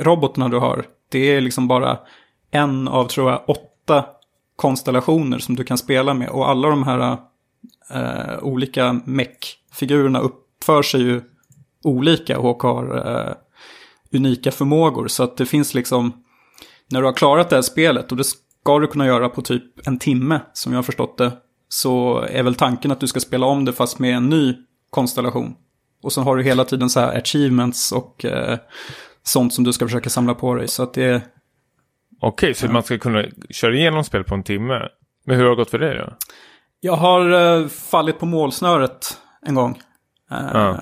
robotarna du har det är liksom bara en av, tror jag, åtta konstellationer som du kan spela med. Och alla de här uh, olika mech-figurerna uppför sig ju olika och har uh, unika förmågor. Så att det finns liksom, när du har klarat det här spelet, och det ska du kunna göra på typ en timme, som jag har förstått det, så är väl tanken att du ska spela om det fast med en ny konstellation. Och sen har du hela tiden så här achievements och uh, sånt som du ska försöka samla på dig. Så att det Okej, okay, så ja. man ska kunna köra igenom spel på en timme. Men hur har det gått för dig då? Jag har uh, fallit på målsnöret en gång. Uh, ja.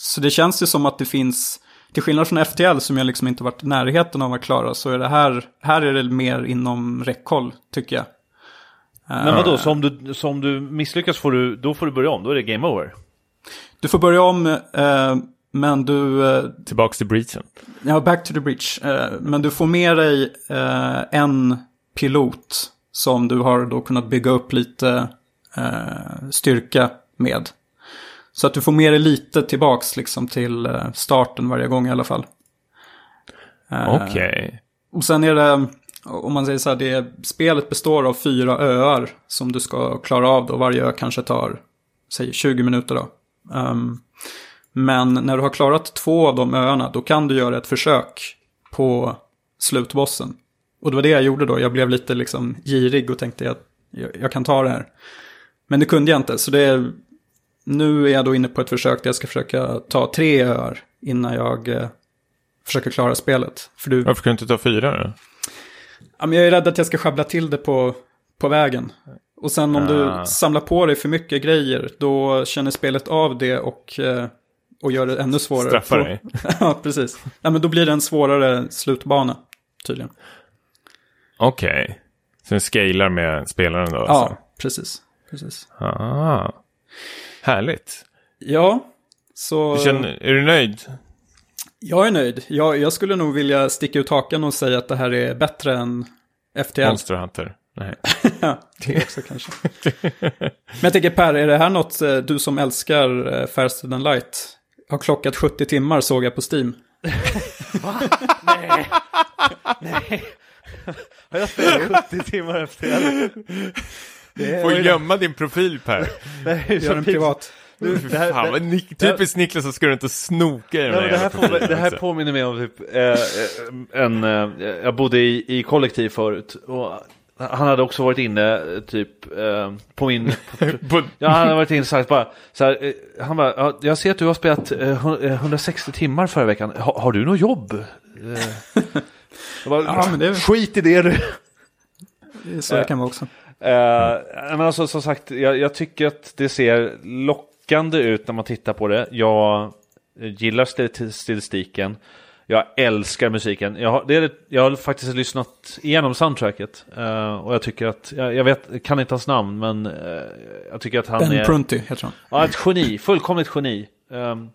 Så det känns ju som att det finns, till skillnad från FTL som jag liksom inte varit i närheten av att klara, så är det här, här är det mer inom räckhåll, tycker jag. Men vadå, så om du, så om du misslyckas får du, då får du börja om, då är det game over? Du får börja om, men du... Tillbaks till breachen. Ja, back to the breach. Men du får med dig en pilot som du har då kunnat bygga upp lite styrka med. Så att du får med dig lite tillbaks liksom till starten varje gång i alla fall. Okej. Okay. Och sen är det, om man säger så här, det, spelet består av fyra öar som du ska klara av då. Varje ö kanske tar, säg 20 minuter då. Um, men när du har klarat två av de öarna, då kan du göra ett försök på slutbossen. Och det var det jag gjorde då. Jag blev lite liksom girig och tänkte att jag, jag kan ta det här. Men det kunde jag inte, så det nu är jag då inne på ett försök där jag ska försöka ta tre öar innan jag eh, försöker klara spelet. För du... Varför kan du inte ta fyra då? Ja, men jag är rädd att jag ska sjabbla till det på, på vägen. Och sen om ah. du samlar på dig för mycket grejer, då känner spelet av det och eh, och gör det ännu svårare. Straffar dig. ja, precis. Ja, men då blir det en svårare slutbana, tydligen. Okej. Okay. Så den scalar med spelaren då? Ja, alltså. precis. precis. Ah. Härligt. Ja, så... Du känner, är du nöjd? Jag är nöjd. Jag, jag skulle nog vilja sticka ut hakan och säga att det här är bättre än FTL. Monster Hunter. Nej. ja, det också kanske. Men jag tänker Per, är det här något eh, du som älskar eh, Faster than Light har klockat 70 timmar såg jag på Steam. Va? Nej. Nej. Har jag spelat 70 timmar efter det? Får gömma din profil Per. Nej, Gör en privat. Du, det här, Fan, vad Nik- typiskt Niklas som ska runt och snoka i de Ja, där men det, här får, det här påminner mig om typ, eh, eh, en, eh, jag bodde i, i kollektiv förut och han hade också varit inne eh, typ eh, på min, På- ja han hade varit inne och sagt bara, så här, eh, han bara, ja, jag ser att du har spelat eh, hun- eh, 160 timmar förra veckan, ha, har du något jobb? Eh, jag bara, Ja, men det- Skit i det du! Det så det kan vara också. Eh, men alltså som sagt, jag, jag tycker att det ser lockande ut när man tittar på det. Jag gillar stil- stilistiken. Jag älskar musiken. Jag har, det är, jag har faktiskt lyssnat igenom soundtracket. eh, och jag tycker att, jag, jag vet, kan inte hans namn, men eh, jag tycker att han Ben är... Prunty heter han. Ja, ett geni. Fullkomligt geni. Um,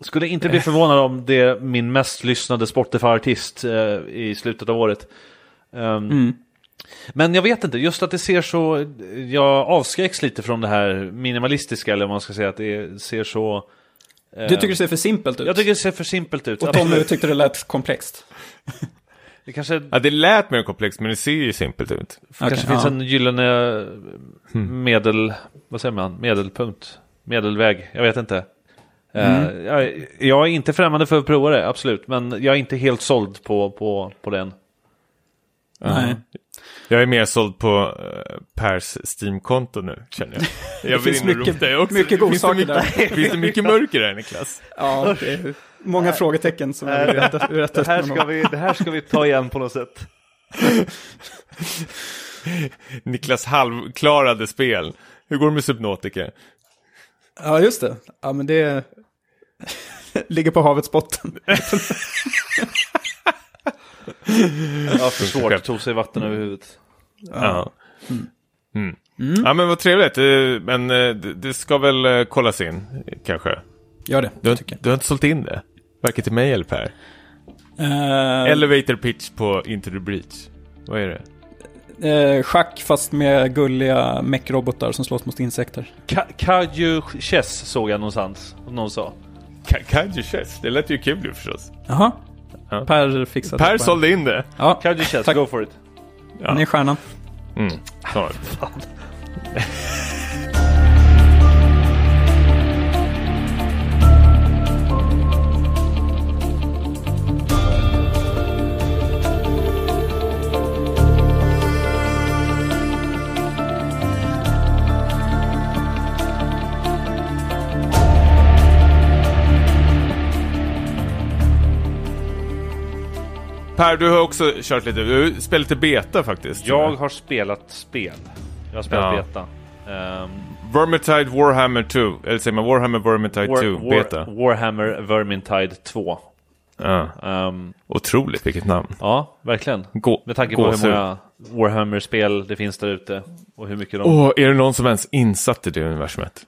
skulle inte bli förvånad om det är min mest lyssnade Spotify-artist eh, i slutet av året. Um, Men jag vet inte, just att det ser så, jag avskräcks lite från det här minimalistiska, eller vad man ska säga, att det ser så... eh, Du tycker det ser för simpelt ut? Jag tycker det ser för simpelt ut. Och Tommy Absolut. tyckte det lät komplext. Det kanske, Ja, det lät mer komplext, men det ser ju simpelt ut. kanske Okej, finns ja. en gyllene medel, vad säger man, medelpunkt, medelväg, jag vet inte. Eh, jag, jag är inte främmande för att prova det, absolut, men jag är inte helt såld på, på, på den. Nej. Jag är mer såld på uh, Pers Steam-konto nu, känner jag. Jag vill finns in och mycket- rota jag också. mycket Finns det godsaker mycket, där. Finns det mycket mörker där, Niklas? Ja, det är många frågetecken som jag vill rätta, rätta Det här, ska vi, det här ska vi ta igen på något sätt. Niklas halvklarade spel. Hur går det med Subnautica? Ja, just det. Ja, men det ligger på havets botten. Ja, för svårt, tog sig vatten över huvudet. Ja. Mm. Ja, men vad trevligt. Men eh, det det ska väl eh, kollas in, kanske. Gör det, Du har, tycker du har inte sålt in det? Varken till mig eller Per? jag. Eh, Elevator pitch på Into the Breach. Vad är det? eh, schack fast med gulliga mech-robotar som slåss mot insekter. Ka- Kaju Chess såg jag någonstans, någon sa. Ka- Kaiju Chess, det lät ju kul ju förstås. Jaha. Ja. Per fixade Per det. sålde in det. Ja, Tack. go for it. Ja. ni är stjärnan. Mm. Per, du har också kört lite, du har spelat lite beta faktiskt. Jag har spelat spel. Jag har spelat Ja. beta. Ehm, Vermintide Warhammer 2, eller säger man Warhammer Vermintide War, 2, War, beta. Warhammer Vermintide 2. Ja. Ehm, Otroligt, vilket namn. ja, verkligen. Gå, Med tanke på hur många Warhammer-spel det finns där ute. Och hur mycket de... Åh, är det någon som ens insatt i det universumet?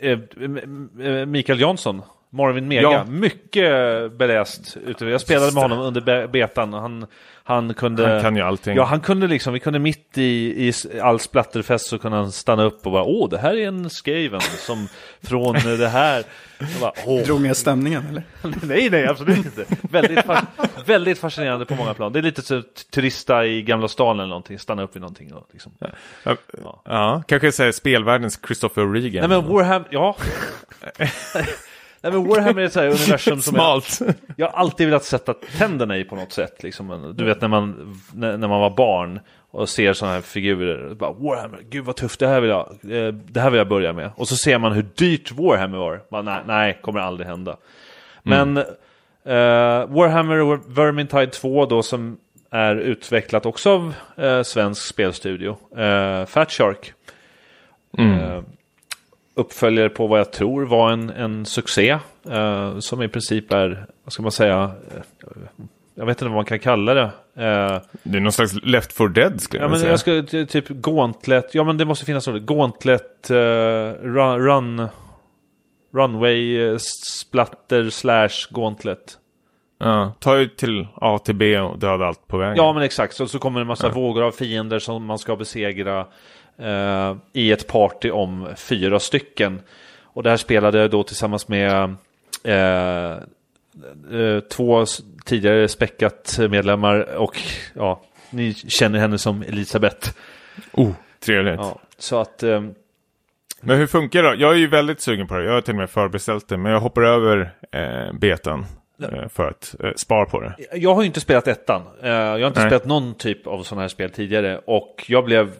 Eh, m- m- Mikael Jansson, Marvin Mega, Ja. mycket beläst. Ute. Jag spelade med honom under be- betan. och Han, han kunde... Han kan ju allting. Ja, han kunde liksom, vi kunde mitt i, i all splatterfest så kunde han stanna upp och bara Åh, det här är en Skaven som från det här. Jag bara, Åh. Drog ner stämningen, eller? nej, nej, absolut inte. Väldigt, fas- väldigt fascinerande på många plan. Det är lite så turista i Gamla stan eller någonting, stanna upp i någonting. Och liksom. Ja, ja, kanske säga spelvärldens Christopher Regan. Nej men Warhammer, ja. Nej men Warhammer är ett så här universum som jag, Smalt. jag har alltid velat sätta tänderna i på något sätt. Liksom. Du vet när man, när, när man var barn och ser sådana här figurer. Bara, Warhammer, gud vad tufft, det här, vill jag, eh, det här vill jag börja med. Och så ser man hur dyrt Warhammer var. Bara, nej, nej, kommer aldrig hända. Men eh, Warhammer Vermintide 2 då som är utvecklat också av eh, svensk spelstudio. Eh, Fat Shark. Eh, uppföljare på vad jag tror var en, en succé. eh, som i princip är, vad ska man säga, eh, jag vet inte vad man kan kalla det. Eh, Det är någon slags Left 4 Dead skulle ja, jag men säga. jag ska ty- typ Gauntlet, ja men det måste finnas ord. Gauntlet, eh, run, run, Runway, eh, splatter slash Gauntlet. Ja, ta ju till A till B och döda allt på vägen. Ja men exakt, så, så kommer det en massa vågor av fiender som man ska besegra i ett party om fyra stycken. Och det här spelade jag då tillsammans med eh, eh, två tidigare späckat medlemmar och ja, ni känner henne som Elisabeth. Oh, trevligt. Ja, så att eh, Men hur funkar det? Jag är ju väldigt sugen på det. Jag har till och med förbeställt det. Men jag hoppar över eh, betan eh, för att eh, spara på det. Jag har ju inte spelat ettan. Eh, jag har inte Nej. spelat någon typ av sådana här spel tidigare. Och jag blev eh,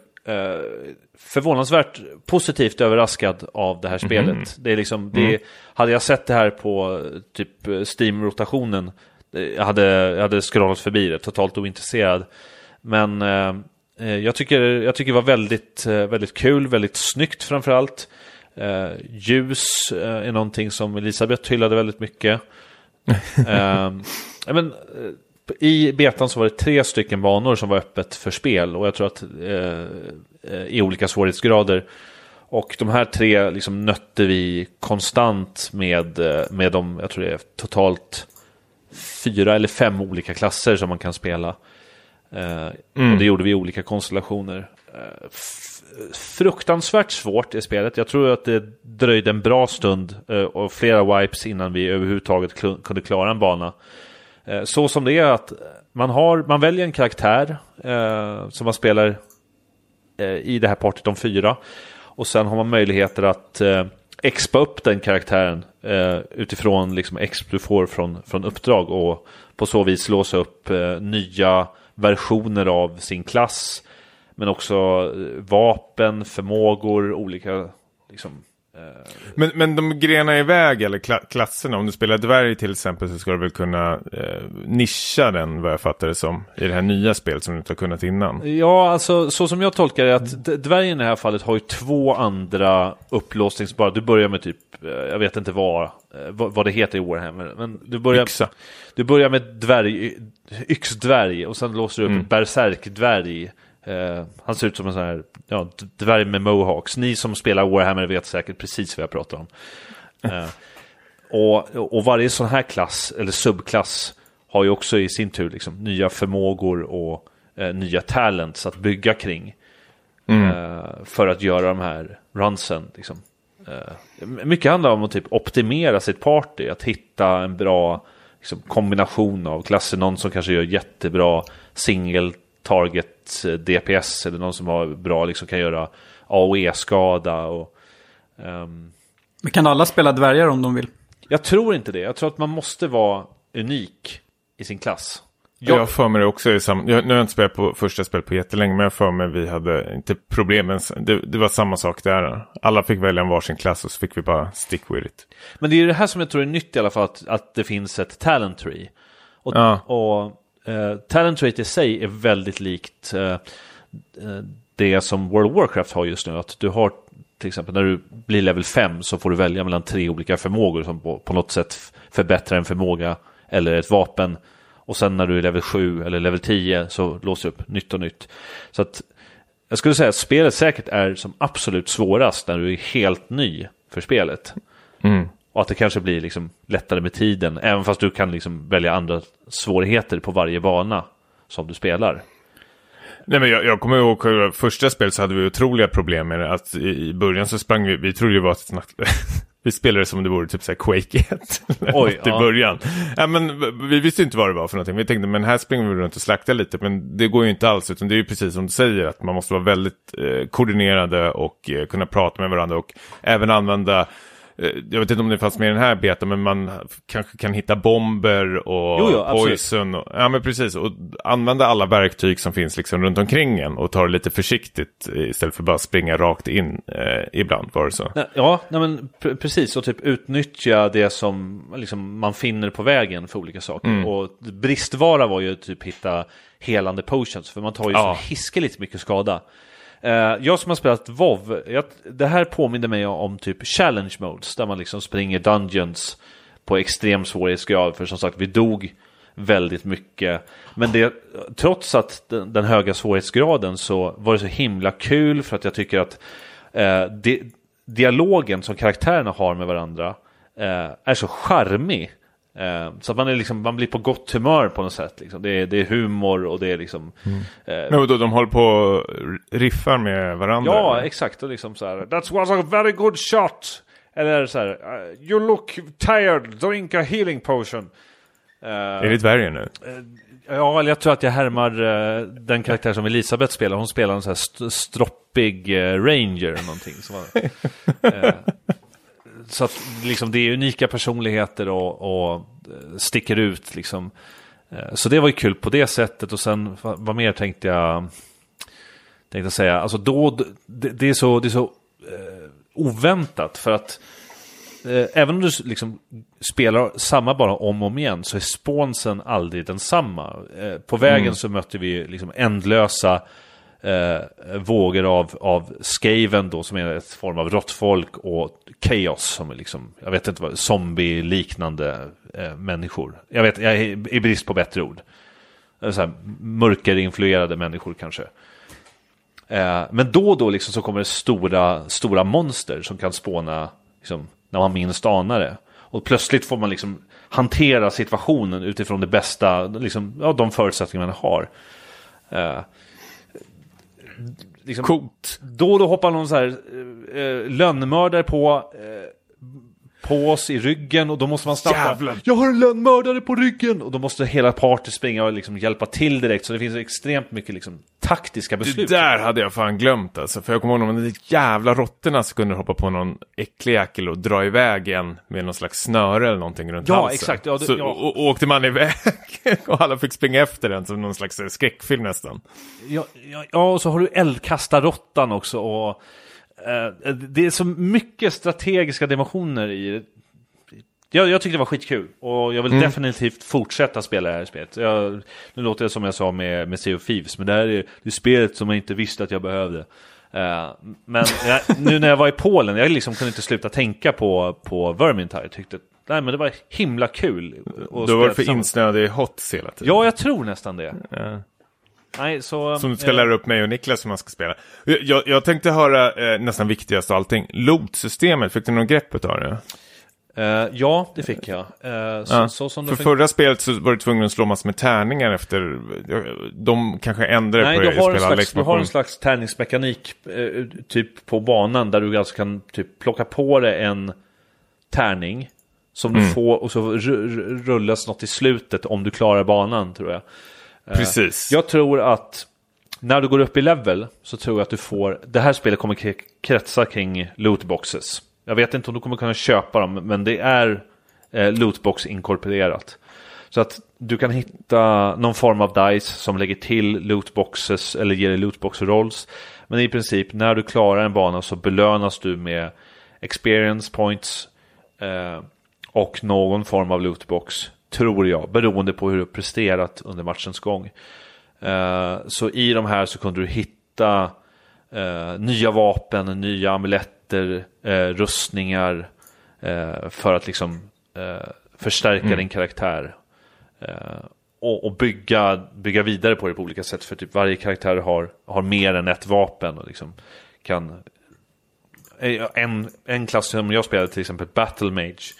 förvånansvärt positivt överraskad av det här spelet. Det är liksom, det, Hade jag sett det här på eh, typ eh, Steam-rotationen, eh, jag hade, jag hade scrollat förbi det, totalt ointresserad. Men eh, eh, jag, tycker, jag tycker det var väldigt, eh, väldigt kul, väldigt snyggt framförallt. Eh, ljus eh, är någonting som Elisabeth hyllade väldigt mycket. Ja, men, eh, I betan så var det tre stycken banor som var öppet för spel och jag tror att eh, eh, i olika svårighetsgrader. Och de här tre liksom nötte vi konstant med, eh, med de, jag tror det är totalt fyra eller fem olika klasser som man kan spela. Eh, Och det gjorde vi i olika konstellationer. Eh, fruktansvärt svårt i spelet. Jag tror att det dröjde en bra stund eh, och flera wipes innan vi överhuvudtaget kunde klara en bana. Eh, så som det är att man, har, man väljer en karaktär eh, som man spelar eh, i det här partyt om fyra. Och sen har man möjligheter att eh, expa upp den karaktären eh, utifrån liksom exp du får från, från uppdrag och på så vis låsa upp eh, nya versioner av sin klass. Men också eh, vapen, förmågor, olika liksom, men, men de grenar iväg, eller kla klasserna, om du spelar dvärg till exempel så ska du väl kunna eh, nischa den vad jag fattar det som i det här nya spelet som du inte har kunnat innan. Ja, alltså så som jag tolkar det, att dvärgen i det här fallet har ju två andra upplåsningsbara. Du börjar med typ, eh, jag vet inte vad, eh, vad, vad det heter i Warhammer, men du börjar, Yxa. du börjar med dvärg, yxdvärg och sen låser du upp berserkdvärg. Eh, han ser ut som en sån här ja, dvärg med mohawks. Ni som spelar Warhammer vet säkert precis vad jag pratar om. Eh, och, och varje sån här klass, eller subklass, har ju också i sin tur liksom, nya förmågor och eh, nya talents att bygga kring. Eh, för att göra de här runsen. Liksom. Mycket handlar om att typ optimera sitt party, att hitta en bra liksom, kombination av klasser. Någon som kanske gör jättebra single target eh, DPS eller någon som har bra, liksom, kan göra AOE-skada. Och, ehm, Men kan alla spela dvärgar om de vill? jag tror inte det. Jag tror att man måste vara unik i sin klass. Jag har för mig det också i sam- jag, Nu har jag inte spelat på första spelet på jättelänge, men jag för mig vi hade inte problem, men det, det var samma sak där. Alla fick välja en varsin klass och så fick vi bara stick with it. Men det är ju det här som jag tror är nytt i alla fall, att, att det finns ett talent tree. Och, Ja. och eh, talent rate i sig är väldigt likt eh, eh, det som World of Warcraft har just nu. Att du har till exempel när du blir level 5 så får du välja mellan tre olika förmågor som på, på något sätt förbättrar en förmåga eller ett vapen. Och sen när du är level 7 eller level 10 så låser du upp nytt och nytt. Så att jag skulle säga att spelet säkert är som absolut svårast när du är helt ny för spelet. Mm. Och att det kanske blir liksom lättare med tiden, även fast du kan liksom välja andra svårigheter på varje bana som du spelar. Nej, men jag, jag kommer ihåg första spelet så hade vi otroliga problem med det. Att i, i början så sprang vi, vi trodde det var ett snabbt... vi spelade som om det vore typ såhär Quake 1. eller Oj, något i ja. början. Ja, men vi visste inte vad det var för någonting. Vi tänkte, men här springer vi runt och slaktar lite. Men det går ju inte alls, utan det är ju precis som du säger. Att man måste vara väldigt eh, koordinerade och eh, kunna prata med varandra. Och även använda jag vet inte om det fanns med i den här betan, men man kanske kan hitta bomber och Jo, jo, poison. Och, ja, men precis. Och använda alla verktyg som finns liksom runt omkring en och ta det lite försiktigt eh, istället för bara springa rakt in eh, ibland, var det så? Ja, nej men pre- precis. Och typ utnyttja det som liksom, man finner på vägen för olika saker. Och bristvara var ju typ hitta helande potions. För man tar ju Ja. så hiskeligt mycket skada. Eh, jag som har spelat WoW, jag, det här påminner mig om typ challenge modes. Där man liksom springer dungeons på extrem svårighetsgrad. För som sagt, vi dog väldigt mycket. Men det, trots att den, den höga svårighetsgraden så var det så himla kul för att jag tycker att eh, di, dialogen som karaktärerna har med varandra eh, är så charmig. Eh, så att man, är liksom, man blir på gott humör på något sätt. Liksom. Det, är, det är humor och det är liksom... Eh, Men vadå, de håller på och riffar med varandra? Ja, eller? exakt. Och liksom så här, That was a very good shot. Eller så här, "Uh, you look tired, drink a healing potion. är det dvärgen nu? Ja, eller jag tror att jag härmar uh, den karaktär som Elisabeth spelar. Hon spelar en sån här st stroppig uh, ranger eller någonting. Så, så att liksom, det är unika personligheter och, och sticker ut liksom. Så det var ju kul på det sättet och sen vad, mer tänkte jag tänkte säga. Alltså då, det, det är så, det är så oväntat för att eh, även om du liksom spelar samma bara om och om igen så är sponsen aldrig densamma. Eh, på vägen mm. så mötte vi liksom ändlösa eh, vågor av, av Skaven då som är ett form av råttfolk och Chaos som är liksom, jag vet inte vad, zombie-liknande eh, människor. Jag vet, jag är i brist på bättre ord. Eh, så här, mörkerinfluerade människor kanske. Eh, men då och då liksom så kommer det stora, stora monster som kan spåna liksom, när man minst anar det. Och plötsligt får man liksom hantera situationen utifrån det bästa, liksom, ja, de förutsättningar man har. Eh, liksom, Coolt. Då och då hoppar någon så här uh, lönnmördare på uh, på oss i ryggen och då måste man snabbt Jävlar. Jag har en lönnmördare på ryggen! Och då måste hela party springa och liksom hjälpa till direkt. Så det finns extremt mycket liksom taktiska beslut. Det där hade jag fan glömt alltså. För jag kommer ihåg de där jävla råttorna som kunde hoppa på någon äcklig jäkel och dra iväg en med någon slags snöre eller någonting runt ja, halsen. Exakt. Ja, det, så, ja. och, och åkte man iväg och alla fick springa efter den som någon slags skräckfilm nästan. Ja, ja, ja, och så har du eldkastarråttan också. Och Eh, det är så mycket strategiska dimensioner i det. Jag, jag tyckte det var skitkul och jag vill mm. definitivt fortsätta spela det här spelet. Jag, nu låter det som jag sa med, med Sea of Thieves, men det här är det spelet som jag inte visste att jag behövde. Uh, men jag, nu när jag var i Polen, jag liksom kunde inte sluta tänka på, på Vermintide. Tyckte nej, men det var himla kul. Du var för insnöad i HOTS hela tiden? Ja, jag tror nästan det. Ja. Nej, så, som ska eh, lära upp mig och Niklas hur man ska spela. Jag, jag tänkte höra eh, nästan viktigast av allting. Loot-systemet, fick du någon grepp av det? Uh, ja, det fick jag. Uh, så, ja. så som För förra spelet så var du tvungen att slå massor med tärningar efter. De kanske ändrade Nej, på det slags, Du har en slags tärningsmekanik uh, typ på banan där du alltså kan typ plocka på dig en tärning. Som mm. du får och så rullas något i slutet om du klarar banan tror jag. Eh, Precis. Jag tror att när du går upp i level så tror jag att du får, det här spelet kommer kretsa kring lootboxes. Jag vet inte om du kommer kunna köpa dem, men det är eh, lootbox inkorporerat. Så att du kan hitta någon form av dice som lägger till lootboxes eller ger dig lootbox rolls. Men i princip när du klarar en bana så belönas du med experience points eh, och någon form av lootbox tror jag, beroende på hur du presterat under matchens gång. Uh, så i de här så kunde du hitta uh, nya vapen, nya amuletter, uh, rustningar för att liksom förstärka mm. din karaktär. Och, och, bygga, bygga vidare på det på olika sätt. För typ varje karaktär har, har mer än ett vapen och liksom kan en, en klass som jag spelade till exempel Battle Mage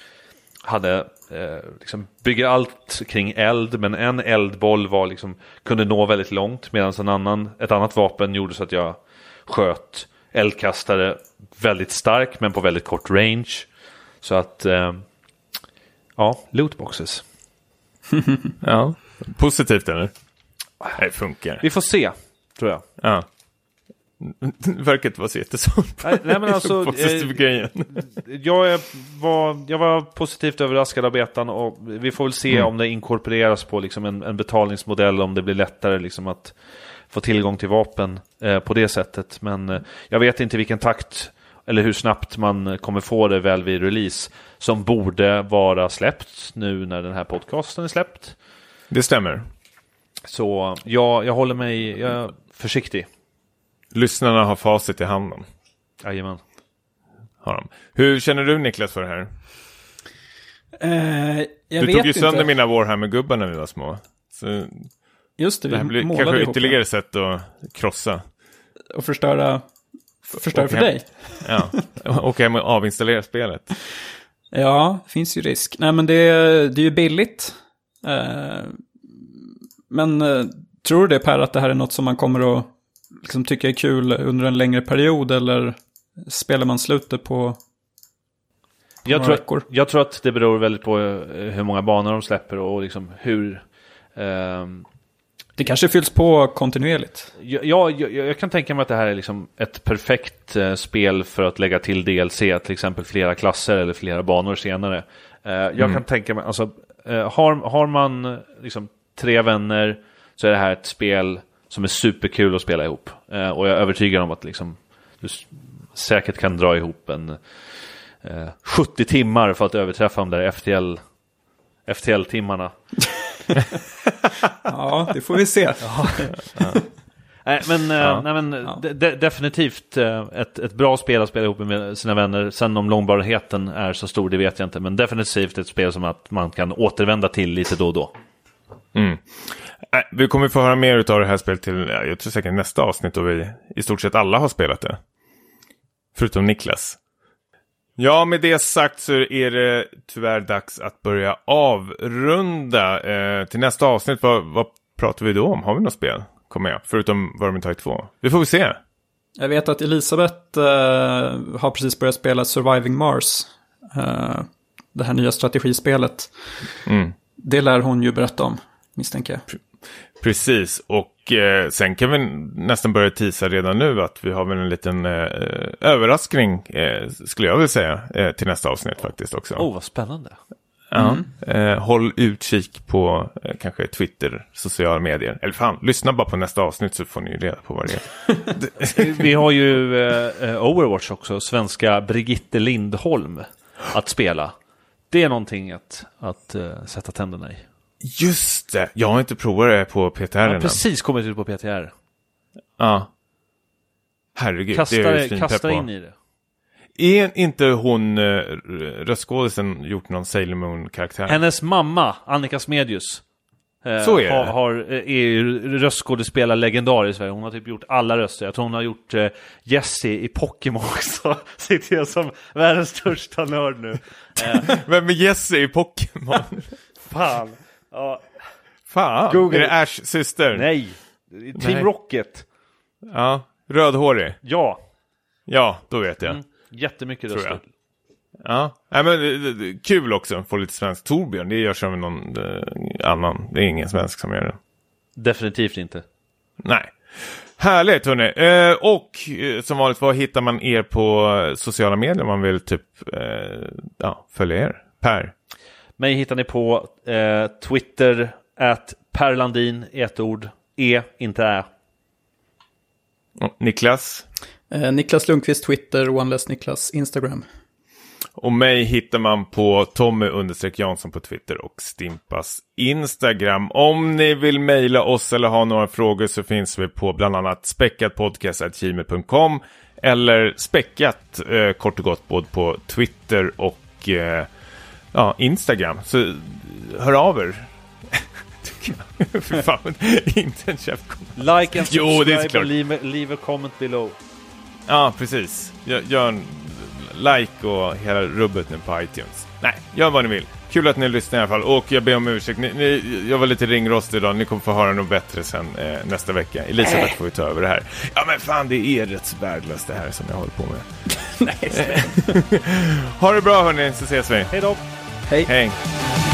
hade eh, liksom bygger allt kring eld, men en eldboll var liksom, kunde nå väldigt långt medan en annan, ett annat vapen gjorde så att jag sköt eldkastare väldigt stark men på väldigt kort range. Så att, eh, ja, lootboxes. ja, positivt eller? Det funkar. Vi får se, tror jag. Ja. verkar inte vara så jättesåld nej, nej, men alltså, eh, jag, var, jag var positivt överraskad av betan och vi får väl se mm. om det inkorporeras på liksom en, en betalningsmodell, om det blir lättare liksom att få tillgång till vapen eh, på det sättet. Men eh, jag vet inte vilken takt eller hur snabbt man kommer få det väl vid release som borde vara släppt nu när den här podcasten är släppt. Det stämmer. Så ja, jag håller mig jag, försiktig Lyssnarna har facit i handen. Jajamän. Har de. Hur känner du Niklas för det här? Uh, jag du vet tog ju sönder inte. mina Warhammer-gubbar när vi var små. Så Just det, det här blir kanske ihop ytterligare det. sätt att krossa. Och förstöra, förstöra för hem. dig. Ja, och hem och avinstallera spelet. Ja, finns ju risk. Nej, men det, det är ju billigt. Uh, men uh, tror du det Per, att det här är något som man kommer att liksom tycka är kul under en längre period eller spelar man slutet på Jag några tror, veckor. jag tror att det beror väldigt på eh, hur många banor de släpper och liksom hur... ehm, Det kanske fylls på kontinuerligt. Ja, jag, jag, jag kan tänka mig att det här är liksom ett perfekt eh, spel för att lägga till DLC, till exempel flera klasser eller flera banor senare. Eh, jag kan tänka mig, alltså, har, har man liksom tre vänner så är det här ett spel som är superkul att spela ihop. Eh, och jag är övertygad om att liksom, du säkert kan dra ihop en eh, 70 timmar för att överträffa de där FTL, FTL-timmarna. Ja, det får vi se. Nej, men, eh, Ja. nej, men de, de, definitivt eh, ett, ett bra spel att spela ihop med sina vänner. Sen om långbarheten är så stor, det vet jag inte. Men definitivt ett spel som att man kan återvända till lite då och då. Mm. Nej, vi kommer få höra mer av det här spelet till, ja, jag tror säkert nästa avsnitt då vi i stort sett alla har spelat det. Förutom Niklas. Ja, med det sagt så är det tyvärr dags att börja avrunda. Eh, till nästa avsnitt, vad, vad pratar vi då om? Har vi något spel? Kommer jag. Förutom Vermintide 2. Vi får väl se. Jag vet att Elisabeth eh, har precis börjat spela Surviving Mars. Eh, det här nya strategispelet. Mm. Det lär hon ju berätta om, misstänker jag. Precis, och eh, sen kan vi nästan börja tisa redan nu att vi har väl en liten eh, överraskning, eh, skulle jag vilja säga, eh, till nästa avsnitt faktiskt också. Oh, vad spännande. Ja. Eh, håll utkik på eh, kanske Twitter, sociala medier. Eller fan, lyssna bara på nästa avsnitt så får ni reda på vad det är. Vi har ju Overwatch också, svenska Brigitte Lindholm att spela. Det är någonting att, att sätta tänderna i. Just det, jag har inte provat det på PTR Jag än. har precis kommit ut på PTR. Ja. Herregud, Kasta, det är ju kasta in i det. Är inte hon, eh, röstskådisen, gjort någon Sailor Moon-karaktär? Hennes mamma, Annika Smedjus. eh, Så är det. har, har, eh, är ju röstskådespelare i Sverige. Hon har typ gjort alla röster. Jag tror hon har gjort eh, Jessie i Pokémon också. Sitter jag som världens största nörd nu. Vem är Jessie i Pokémon? fan. Ja, Fan, Google. är det Ash syster? nej. Team Nej. Rocket. Ja, rödhårig. Ja. Ja, då vet jag. Mm. Jättemycket Tror jag. röster. Ja, Nej, men det- det- det- kul också att få lite svensk. Torbjörn, det görs av någon eh, annan. Det är ingen svensk som gör det. Definitivt inte. Nej. Härligt hörni. Eh, och eh, som vanligt, var hittar man er på eh, sociala medier om man vill typ eh, ja, följa er? Per? Mig hittar ni på eh, Twitter, at perlandin i ett ord. E, inte ä. Niklas? Eh, Niklas Lundqvist Twitter, OneLess Niklas Instagram. Och mig hittar man på Tommy Jansson på Twitter och Stimpas Instagram. Om ni vill mejla oss eller ha några frågor så finns vi på bland annat späckatpodcast.gmail.com eller späckat eh, kort och gott både på Twitter och eh, ja, Instagram. Så hör av er. För fan, inte en käftkommentar. Like and Jo, det är subscribe och leave, leave a comment below. Ja, precis. Gör, gör en like och hela rubbet nu på iTunes. Nej, gör vad ni vill. Kul att ni lyssnar i alla fall. Och jag ber om ursäkt. Ni, ni, jag var lite ringrostig idag. Ni kommer få höra något bättre sen eh, nästa vecka. Elisabeth får ju ta över det här. Ja, men fan, det är rätt värdelöst det här som jag håller på med. Nej, Ha det bra hörni, så ses vi. Hej då! Hej. Hej.